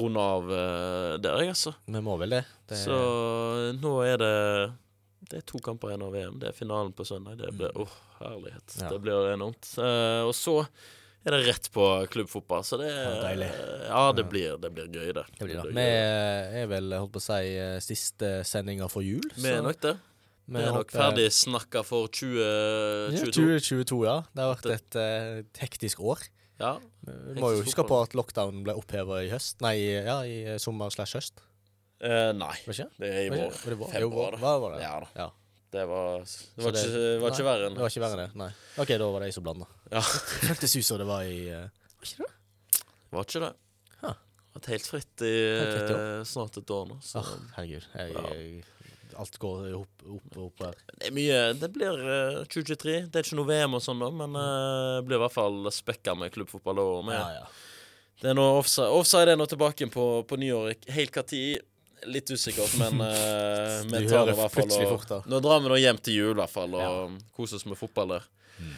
[SPEAKER 2] runde av eh, der, jeg, altså.
[SPEAKER 3] Vi må vel det. det
[SPEAKER 2] Så nå er det Det er to kamper igjen av VM. Det er finalen på søndag. Det blir åh, herlighet.
[SPEAKER 3] Ja.
[SPEAKER 2] Det blir enormt. Eh, og så er det rett på klubbfotball, så det
[SPEAKER 3] Ja, deilig.
[SPEAKER 2] Ja, det blir, det blir gøy, det.
[SPEAKER 3] det blir det. Vi er vel, holdt på å si, eh, siste sendinga for jul.
[SPEAKER 2] Vi er nok det.
[SPEAKER 3] vi
[SPEAKER 2] er nok ferdig snakka for 2022.
[SPEAKER 3] Ja, 2022, ja. Det har vært et eh, hektisk år.
[SPEAKER 2] Ja.
[SPEAKER 3] Vi må jo huske på at lockdown ble oppheva i høst. Nei, ja, i eh, sommer slash høst.
[SPEAKER 2] Eh, nei,
[SPEAKER 3] Var ikke?
[SPEAKER 2] det er i vår.
[SPEAKER 3] var det vår? Jo, vår. Hva var det?
[SPEAKER 2] Ja da.
[SPEAKER 3] Ja.
[SPEAKER 2] Det var, det var,
[SPEAKER 3] det-
[SPEAKER 2] ikke, det var ikke verre enn
[SPEAKER 3] Det var ikke verre enn det? Nei. OK, da var det jeg som blanda.
[SPEAKER 2] Ja.
[SPEAKER 3] Det føltes ut som det var i uh, Var ikke det?
[SPEAKER 2] Var ikke det.
[SPEAKER 3] Ja.
[SPEAKER 2] Vært helt fritt i
[SPEAKER 3] Helt fritt,
[SPEAKER 2] eh, snart et år nå. Så
[SPEAKER 3] Oh, herregud. Jeg,
[SPEAKER 2] Ja.
[SPEAKER 3] jeg, alt går opp og opp her.
[SPEAKER 2] det er mye Det blir uh, 2023. Det er ikke noe VM og sånn, da, men eh, det blir i hvert fall spekka med klubbfotball. Og med.
[SPEAKER 3] Ja, ja.
[SPEAKER 2] Det er noe offside. Offside er nå tilbake på, på nyåret. Helt hva tid? Litt usikkert, men uh, vi tar det i hvert fall. Og,
[SPEAKER 3] fort,
[SPEAKER 2] nå drar vi nå hjem til jul, i hvert fall, og koser oss med fotball der.
[SPEAKER 3] Mm.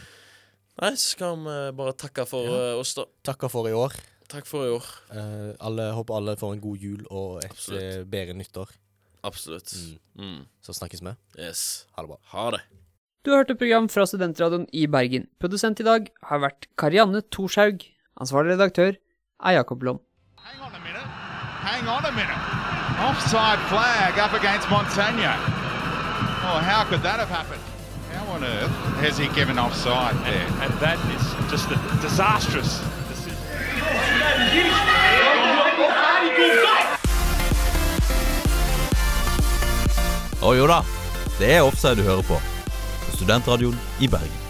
[SPEAKER 2] Nei, så skal vi bare takke for eh, oss, da.
[SPEAKER 3] Takke for i år.
[SPEAKER 2] Takk for i år.
[SPEAKER 3] Uh, alle, håper alle får en god jul og et eh, bedre nyttår.
[SPEAKER 2] Absolutt.
[SPEAKER 3] Mm.
[SPEAKER 2] Mm.
[SPEAKER 3] Så snakkes vi.
[SPEAKER 2] Yes.
[SPEAKER 3] Ha det bra.
[SPEAKER 2] Ha det.
[SPEAKER 8] Du har hørt et program fra Studentradioen i Bergen. Produsent i dag har vært Karianne Thorshaug. Ansvarlig redaktør er Jakob Lom.
[SPEAKER 9] Hang on a minute. Hang on a minute. Offside flag up against Montaigne Oh, how could that have happened? How on earth has he given offside there?
[SPEAKER 1] And that is just a disastrous decision.
[SPEAKER 5] Å jo da, det er offside du hører på. På Studentradioen i Bergen.